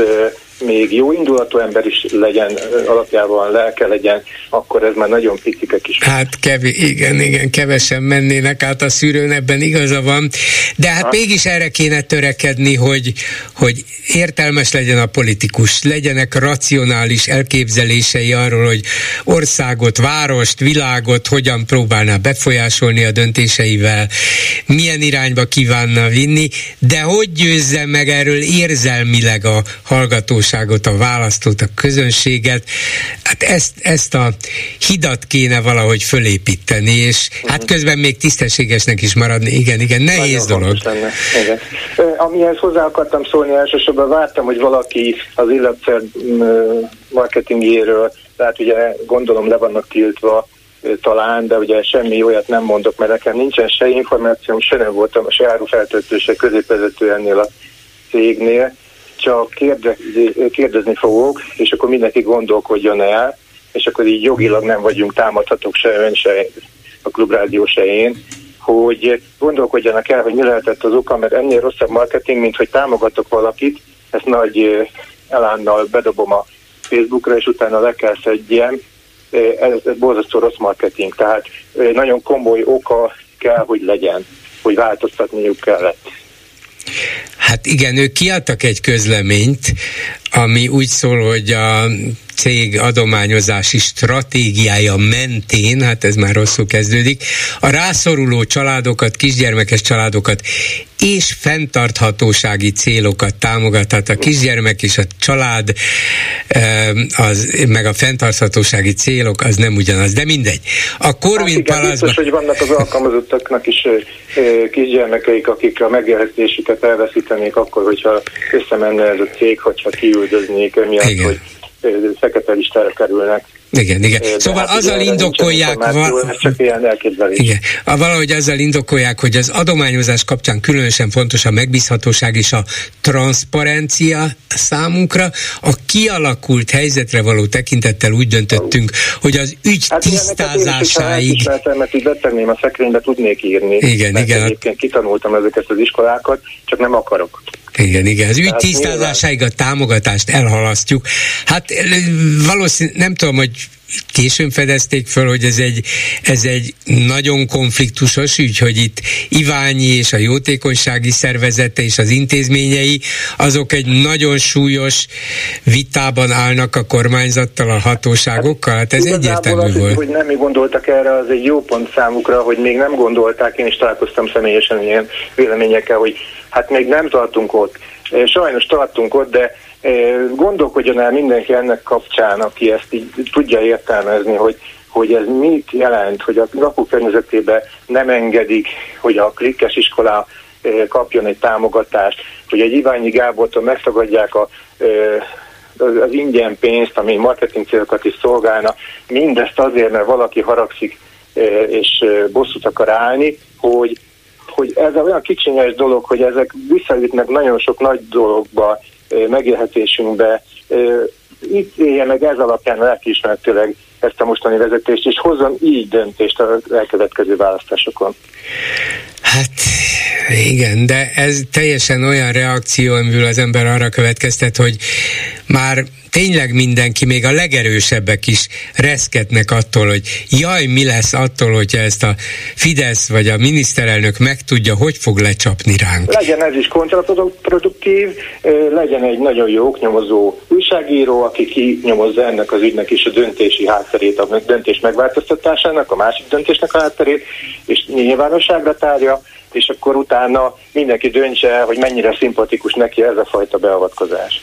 még jó indulatú ember is legyen, alapjában lelke legyen, akkor ez már nagyon picike kis. Hát kevés, igen, igen, kevesen mennének át a szűrőn, ebben igaza van. De hát ha? mégis erre kéne törekedni, hogy, hogy értelmes legyen a politikus, legyenek racionális elképzelései arról, hogy országot, várost, világot hogyan próbálná befolyásolni a döntéseivel, milyen irányba kívánna vinni, de hogy győzze meg erről érzelmileg a hallgatós hatóságot, a választót, a közönséget. Hát ezt, ezt a hidat kéne valahogy fölépíteni, és hát közben még tisztességesnek is maradni. Igen, igen, nehéz Nagyon dolog. Igen. Amihez hozzá akartam szólni, elsősorban vártam, hogy valaki az illetve marketingjéről, tehát ugye gondolom le vannak tiltva talán, de ugye semmi olyat nem mondok, mert nekem nincsen se információm, se nem voltam, se árufeltöltő, se középvezető ennél a cégnél, csak kérdezni, kérdezni fogok, és akkor mindenki gondolkodjon el, és akkor így jogilag nem vagyunk támadhatók se ön, se a klubrádió, se én, hogy gondolkodjanak el, hogy mi lehetett az oka, mert ennél rosszabb marketing, mint hogy támogatok valakit, ezt nagy elánnal bedobom a Facebookra, és utána le kell szedjem, ez, ez borzasztó rossz marketing, tehát nagyon komoly oka kell, hogy legyen, hogy változtatniuk kellett. Hát igen, ők kiadtak egy közleményt, ami úgy szól, hogy a cég adományozási stratégiája mentén, hát ez már rosszul kezdődik, a rászoruló családokat, kisgyermekes családokat és fenntarthatósági célokat támogathat a kisgyermek és a család, az, meg a fenntarthatósági célok, az nem ugyanaz, de mindegy. A Corvin hát igen, Biztos, hogy vannak az alkalmazottaknak is kisgyermekeik, akik a megélhetésüket elveszítenék akkor, hogyha összemenne ez a cég, hogyha kiüldöznék emiatt, igen. hogy fekete listára kerülnek. Igen, igen. De szóval hát azzal indokolják, val- csak ilyen elképzelés. Igen. Valahogy azzal indokolják, hogy az adományozás kapcsán különösen fontos a megbízhatóság és a transzparencia számunkra. A kialakult helyzetre való tekintettel úgy döntöttünk, hogy az ügy hát tisztázásáig... Hát mert így betenném a szekrénybe, tudnék írni. Igen, igen. Egyébként kitanultam ezeket az iskolákat, csak nem akarok. Igen, igen. Az ügy tisztázásáig a támogatást elhalasztjuk. Hát valószínűleg nem tudom, hogy későn fedezték föl, hogy ez egy, ez egy nagyon konfliktusos ügy, hogy itt Iványi és a jótékonysági szervezete és az intézményei, azok egy nagyon súlyos vitában állnak a kormányzattal, a hatóságokkal. Hát ez egyértelmű az, volt. hogy nem mi gondoltak erre, az egy jó pont számukra, hogy még nem gondolták, én is találkoztam személyesen ilyen véleményekkel, hogy hát még nem tartunk ott. Sajnos tartunk ott, de Gondolkodjon el mindenki ennek kapcsán, aki ezt így tudja értelmezni, hogy hogy ez mit jelent, hogy a lakókörnyezetében nem engedik, hogy a klikkes iskola kapjon egy támogatást, hogy egy Iványi Gábortól megtagadják a, az ingyen pénzt, ami marketing célokat is szolgálna, mindezt azért, mert valaki haragszik és bosszút akar állni, hogy, hogy ez olyan kicsinyes dolog, hogy ezek visszajutnak nagyon sok nagy dologba, megélhetésünkbe. Itt élje meg ez alapján lelkiismeretőleg ezt a mostani vezetést, és hozzon így döntést a elkövetkező választásokon. Hát igen, de ez teljesen olyan reakció, amiből az ember arra következtet, hogy már tényleg mindenki, még a legerősebbek is reszketnek attól, hogy jaj, mi lesz attól, hogyha ezt a Fidesz vagy a miniszterelnök megtudja, hogy fog lecsapni ránk. Legyen ez is kontraproduktív, legyen egy nagyon jó oknyomozó újságíró, aki kinyomozza ennek az ügynek is a döntési hátterét, a döntés megváltoztatásának, a másik döntésnek a hátterét, és nyilvánosságra tárja, és akkor utána mindenki döntse, hogy mennyire szimpatikus neki ez a fajta beavatkozás.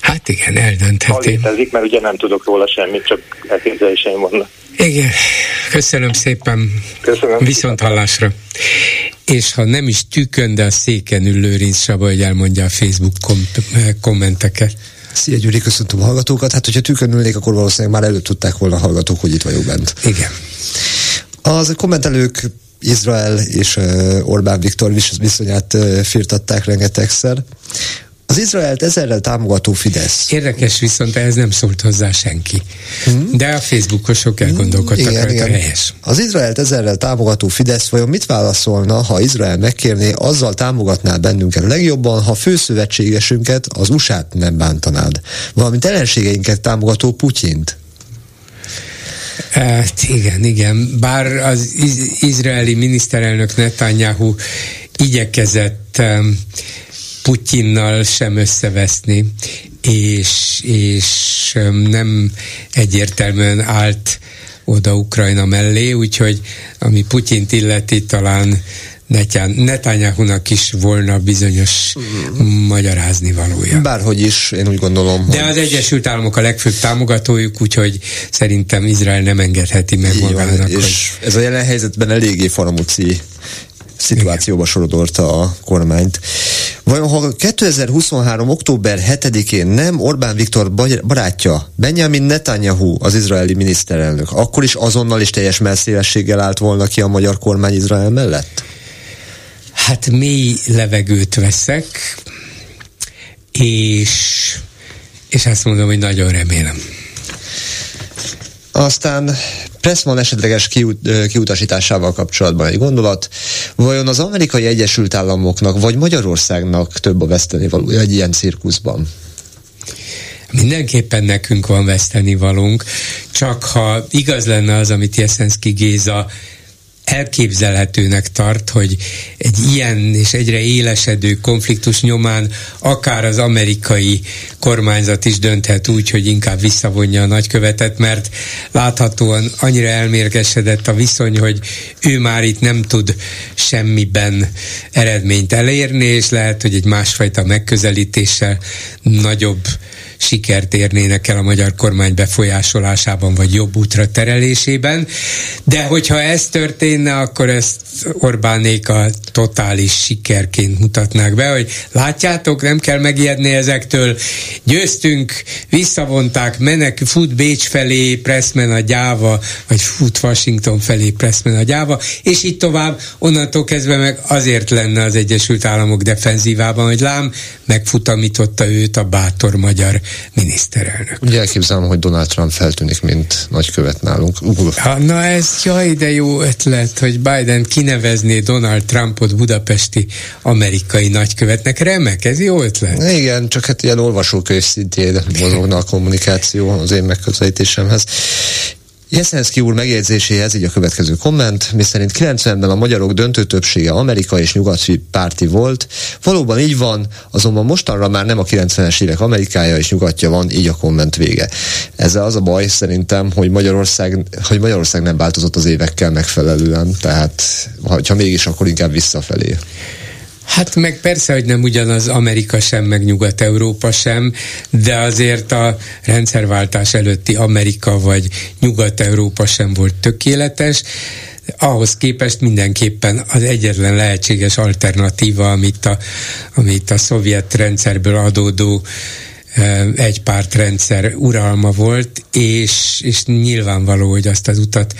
Hát igen, eldöntheti. Ha létezik, mert ugye nem tudok róla semmit, csak elképzeléseim vannak. Igen, köszönöm szépen. Köszönöm. Viszont hallásra. És ha nem is tükön, de a széken ül Lőrinc Saba, hogy elmondja a Facebook kom- kommenteket. Szia Gyuri, köszöntöm a hallgatókat. Hát, hogyha tükön ülnék, akkor valószínűleg már előtt tudták volna a hallgatók, hogy itt vagyok bent. Igen. Az kommentelők Izrael és Orbán Viktor viszonyát firtatták rengetegszer. Az Izraelt ezerrel támogató Fidesz. Érdekes, viszont ehhez nem szólt hozzá senki. Hmm. De a Facebookosok elgondolkodtak igen, rajta igen. helyes. Az Izraelt ezerrel támogató Fidesz vajon mit válaszolna, ha Izrael megkérné, azzal támogatná bennünket legjobban, ha főszövetségesünket, az USA-t nem bántanád. Valamint ellenségeinket támogató Putyint. Hát igen, igen. Bár az iz- izraeli miniszterelnök Netanyahu igyekezett um, Putyinnal sem összeveszni, és, és nem egyértelműen állt oda Ukrajna mellé, úgyhogy ami Putyint illeti, talán Netanyahu-nak is volna bizonyos mm. magyarázni valója. Bárhogy is, én úgy gondolom, De hogy... az Egyesült Államok a legfőbb támogatójuk, úgyhogy szerintem Izrael nem engedheti meg Így magának. Van, és hogy... ez a jelen helyzetben eléggé faramúci szituációba sorodolta a kormányt. Vajon ha 2023. október 7-én nem Orbán Viktor barátja, Benjamin Netanyahu, az izraeli miniszterelnök, akkor is azonnal és teljes messzélességgel állt volna ki a magyar kormány Izrael mellett? Hát mély levegőt veszek, és, és azt mondom, hogy nagyon remélem. Aztán Pressman esetleges kiut, kiutasításával kapcsolatban egy gondolat. Vajon az amerikai Egyesült Államoknak vagy Magyarországnak több a veszteni valója egy ilyen cirkuszban? Mindenképpen nekünk van veszteni valunk, csak ha igaz lenne az, amit Jeszenszki Géza elképzelhetőnek tart, hogy egy ilyen és egyre élesedő konfliktus nyomán akár az amerikai kormányzat is dönthet úgy, hogy inkább visszavonja a nagykövetet, mert láthatóan annyira elmérgesedett a viszony, hogy ő már itt nem tud semmiben eredményt elérni, és lehet, hogy egy másfajta megközelítéssel nagyobb sikert érnének el a magyar kormány befolyásolásában, vagy jobb útra terelésében. De hogyha ez történne, akkor ezt Orbánék a totális sikerként mutatnák be, hogy látjátok, nem kell megijedni ezektől, győztünk, visszavonták, menek, fut Bécs felé, Pressman a gyáva, vagy fut Washington felé, Pressman a gyáva, és így tovább, onnantól kezdve meg azért lenne az Egyesült Államok defenzívában, hogy lám, megfutamította őt a bátor magyar miniszterelnök. Ugye elképzelem, hogy Donald Trump feltűnik, mint nagykövet nálunk. Ha, na ez jaj, de jó ötlet, hogy Biden kinevezné Donald Trumpot budapesti amerikai nagykövetnek. Remek, ez jó ötlet. Igen, csak hát ilyen olvasókönyv szintjén mozogna a kommunikáció az én megközelítésemhez. Jeszenszki úr megjegyzéséhez így a következő komment, miszerint 90-ben a magyarok döntő többsége Amerika és nyugati párti volt. Valóban így van, azonban mostanra már nem a 90-es évek Amerikája és nyugatja van, így a komment vége. Ezzel az a baj szerintem, hogy Magyarország, hogy Magyarország nem változott az évekkel megfelelően, tehát ha mégis, akkor inkább visszafelé. Hát meg persze, hogy nem ugyanaz Amerika sem, meg Nyugat-Európa sem, de azért a rendszerváltás előtti Amerika vagy Nyugat-Európa sem volt tökéletes, ahhoz képest mindenképpen az egyetlen lehetséges alternatíva, amit a, amit a szovjet rendszerből adódó egy pártrendszer uralma volt, és, és nyilvánvaló, hogy azt az utat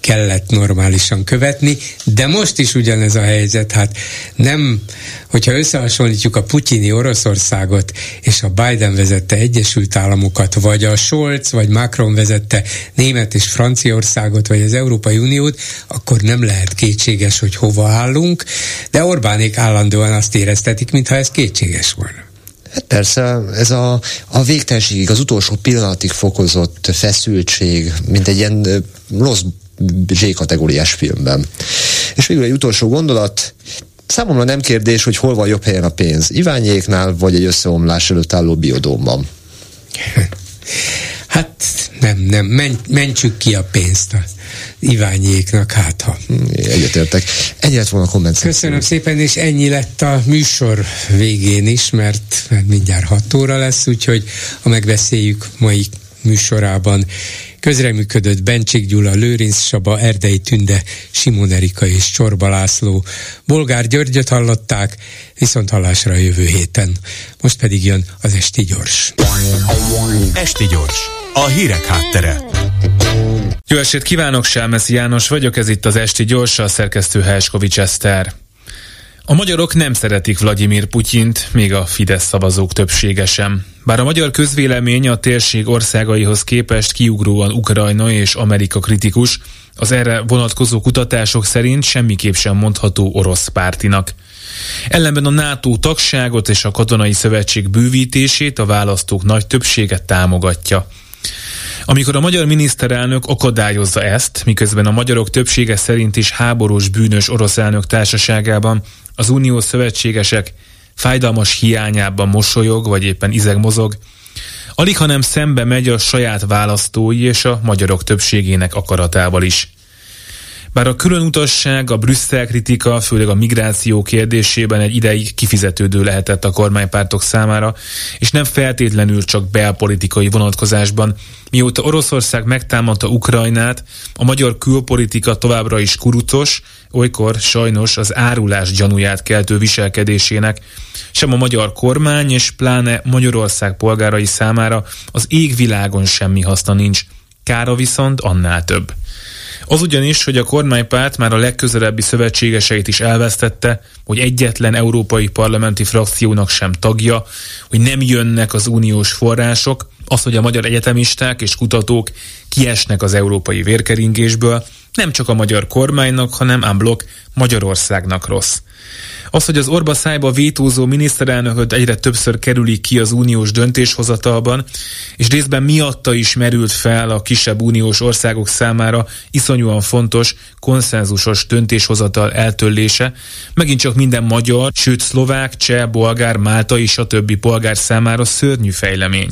kellett normálisan követni, de most is ugyanez a helyzet, hát nem, hogyha összehasonlítjuk a putyini Oroszországot és a Biden vezette Egyesült Államokat, vagy a Scholz, vagy Macron vezette Német és Franciaországot, vagy az Európai Uniót, akkor nem lehet kétséges, hogy hova állunk, de Orbánék állandóan azt éreztetik, mintha ez kétséges volna. Hát persze, ez a, a végtelenségig, az utolsó pillanatig fokozott feszültség, mint egy ilyen rossz Z-kategóriás filmben. És végül egy utolsó gondolat, Számomra nem kérdés, hogy hol van jobb helyen a pénz, Iványéknál, vagy egy összeomlás előtt álló biodómban. Hát nem, nem, mentsük ki a pénzt a Iványéknak, hát ha. Egyetértek. Ennyi lett volna a komment. Köszönöm szépen, és ennyi lett a műsor végén is, mert, mert mindjárt 6 óra lesz, úgyhogy a megbeszéljük mai műsorában közreműködött Bencsik Gyula, Lőrinc Saba, Erdei Tünde, Simon Erika és Csorba László. Bolgár Györgyöt hallották, viszont hallásra a jövő héten. Most pedig jön az Esti Gyors. Esti Gyors, a hírek háttere. Jó estét kívánok, Sámeszi János vagyok, ez itt az Esti Gyors, a szerkesztő Helskovics Eszter. A magyarok nem szeretik Vladimir Putyint, még a Fidesz szavazók többsége sem. Bár a magyar közvélemény a térség országaihoz képest kiugróan Ukrajna és Amerika kritikus, az erre vonatkozó kutatások szerint semmiképp sem mondható orosz pártinak. Ellenben a NATO tagságot és a katonai szövetség bővítését a választók nagy többsége támogatja. Amikor a magyar miniszterelnök akadályozza ezt, miközben a magyarok többsége szerint is háborús bűnös orosz elnök társaságában az unió szövetségesek fájdalmas hiányában mosolyog, vagy éppen izeg mozog, alig hanem szembe megy a saját választói és a magyarok többségének akaratával is. Bár a különutasság, a Brüsszel kritika, főleg a migráció kérdésében egy ideig kifizetődő lehetett a kormánypártok számára, és nem feltétlenül csak belpolitikai vonatkozásban, mióta Oroszország megtámadta Ukrajnát, a magyar külpolitika továbbra is kurucos, olykor sajnos az árulás gyanúját keltő viselkedésének, sem a magyar kormány és pláne Magyarország polgárai számára az égvilágon semmi haszna nincs, kára viszont annál több. Az ugyanis, hogy a kormánypárt már a legközelebbi szövetségeseit is elvesztette, hogy egyetlen európai parlamenti frakciónak sem tagja, hogy nem jönnek az uniós források, az, hogy a magyar egyetemisták és kutatók kiesnek az európai vérkeringésből, nem csak a magyar kormánynak, hanem ámblok Magyarországnak rossz. Az, hogy az orba szájba vétózó miniszterelnököt egyre többször kerülik ki az uniós döntéshozatalban, és részben miatta is merült fel a kisebb uniós országok számára iszonyúan fontos, konszenzusos döntéshozatal eltöllése, megint csak minden magyar, sőt szlovák, cseh, bolgár, málta és a többi polgár számára szörnyű fejlemény.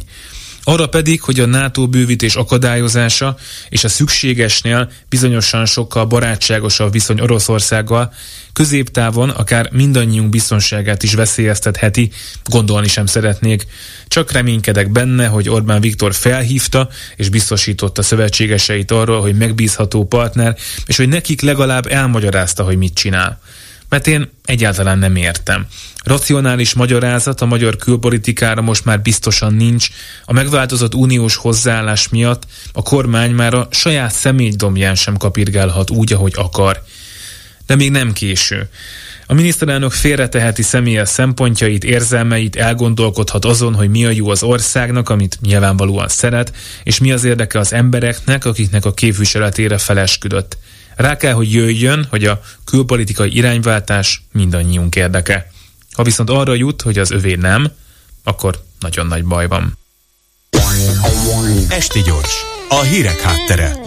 Arra pedig, hogy a NATO bővítés akadályozása és a szükségesnél bizonyosan sokkal barátságosabb viszony Oroszországgal középtávon akár mindannyiunk biztonságát is veszélyeztetheti, gondolni sem szeretnék. Csak reménykedek benne, hogy Orbán Viktor felhívta és biztosította szövetségeseit arról, hogy megbízható partner, és hogy nekik legalább elmagyarázta, hogy mit csinál mert én egyáltalán nem értem. Racionális magyarázat a magyar külpolitikára most már biztosan nincs. A megváltozott uniós hozzáállás miatt a kormány már a saját személydomján sem kapirgálhat úgy, ahogy akar. De még nem késő. A miniszterelnök félreteheti személyes szempontjait, érzelmeit, elgondolkodhat azon, hogy mi a jó az országnak, amit nyilvánvalóan szeret, és mi az érdeke az embereknek, akiknek a képviseletére felesküdött. Rá kell, hogy jöjjön, hogy a külpolitikai irányváltás mindannyiunk érdeke. Ha viszont arra jut, hogy az övé nem, akkor nagyon nagy baj van. Esti gyors, a hírek háttere.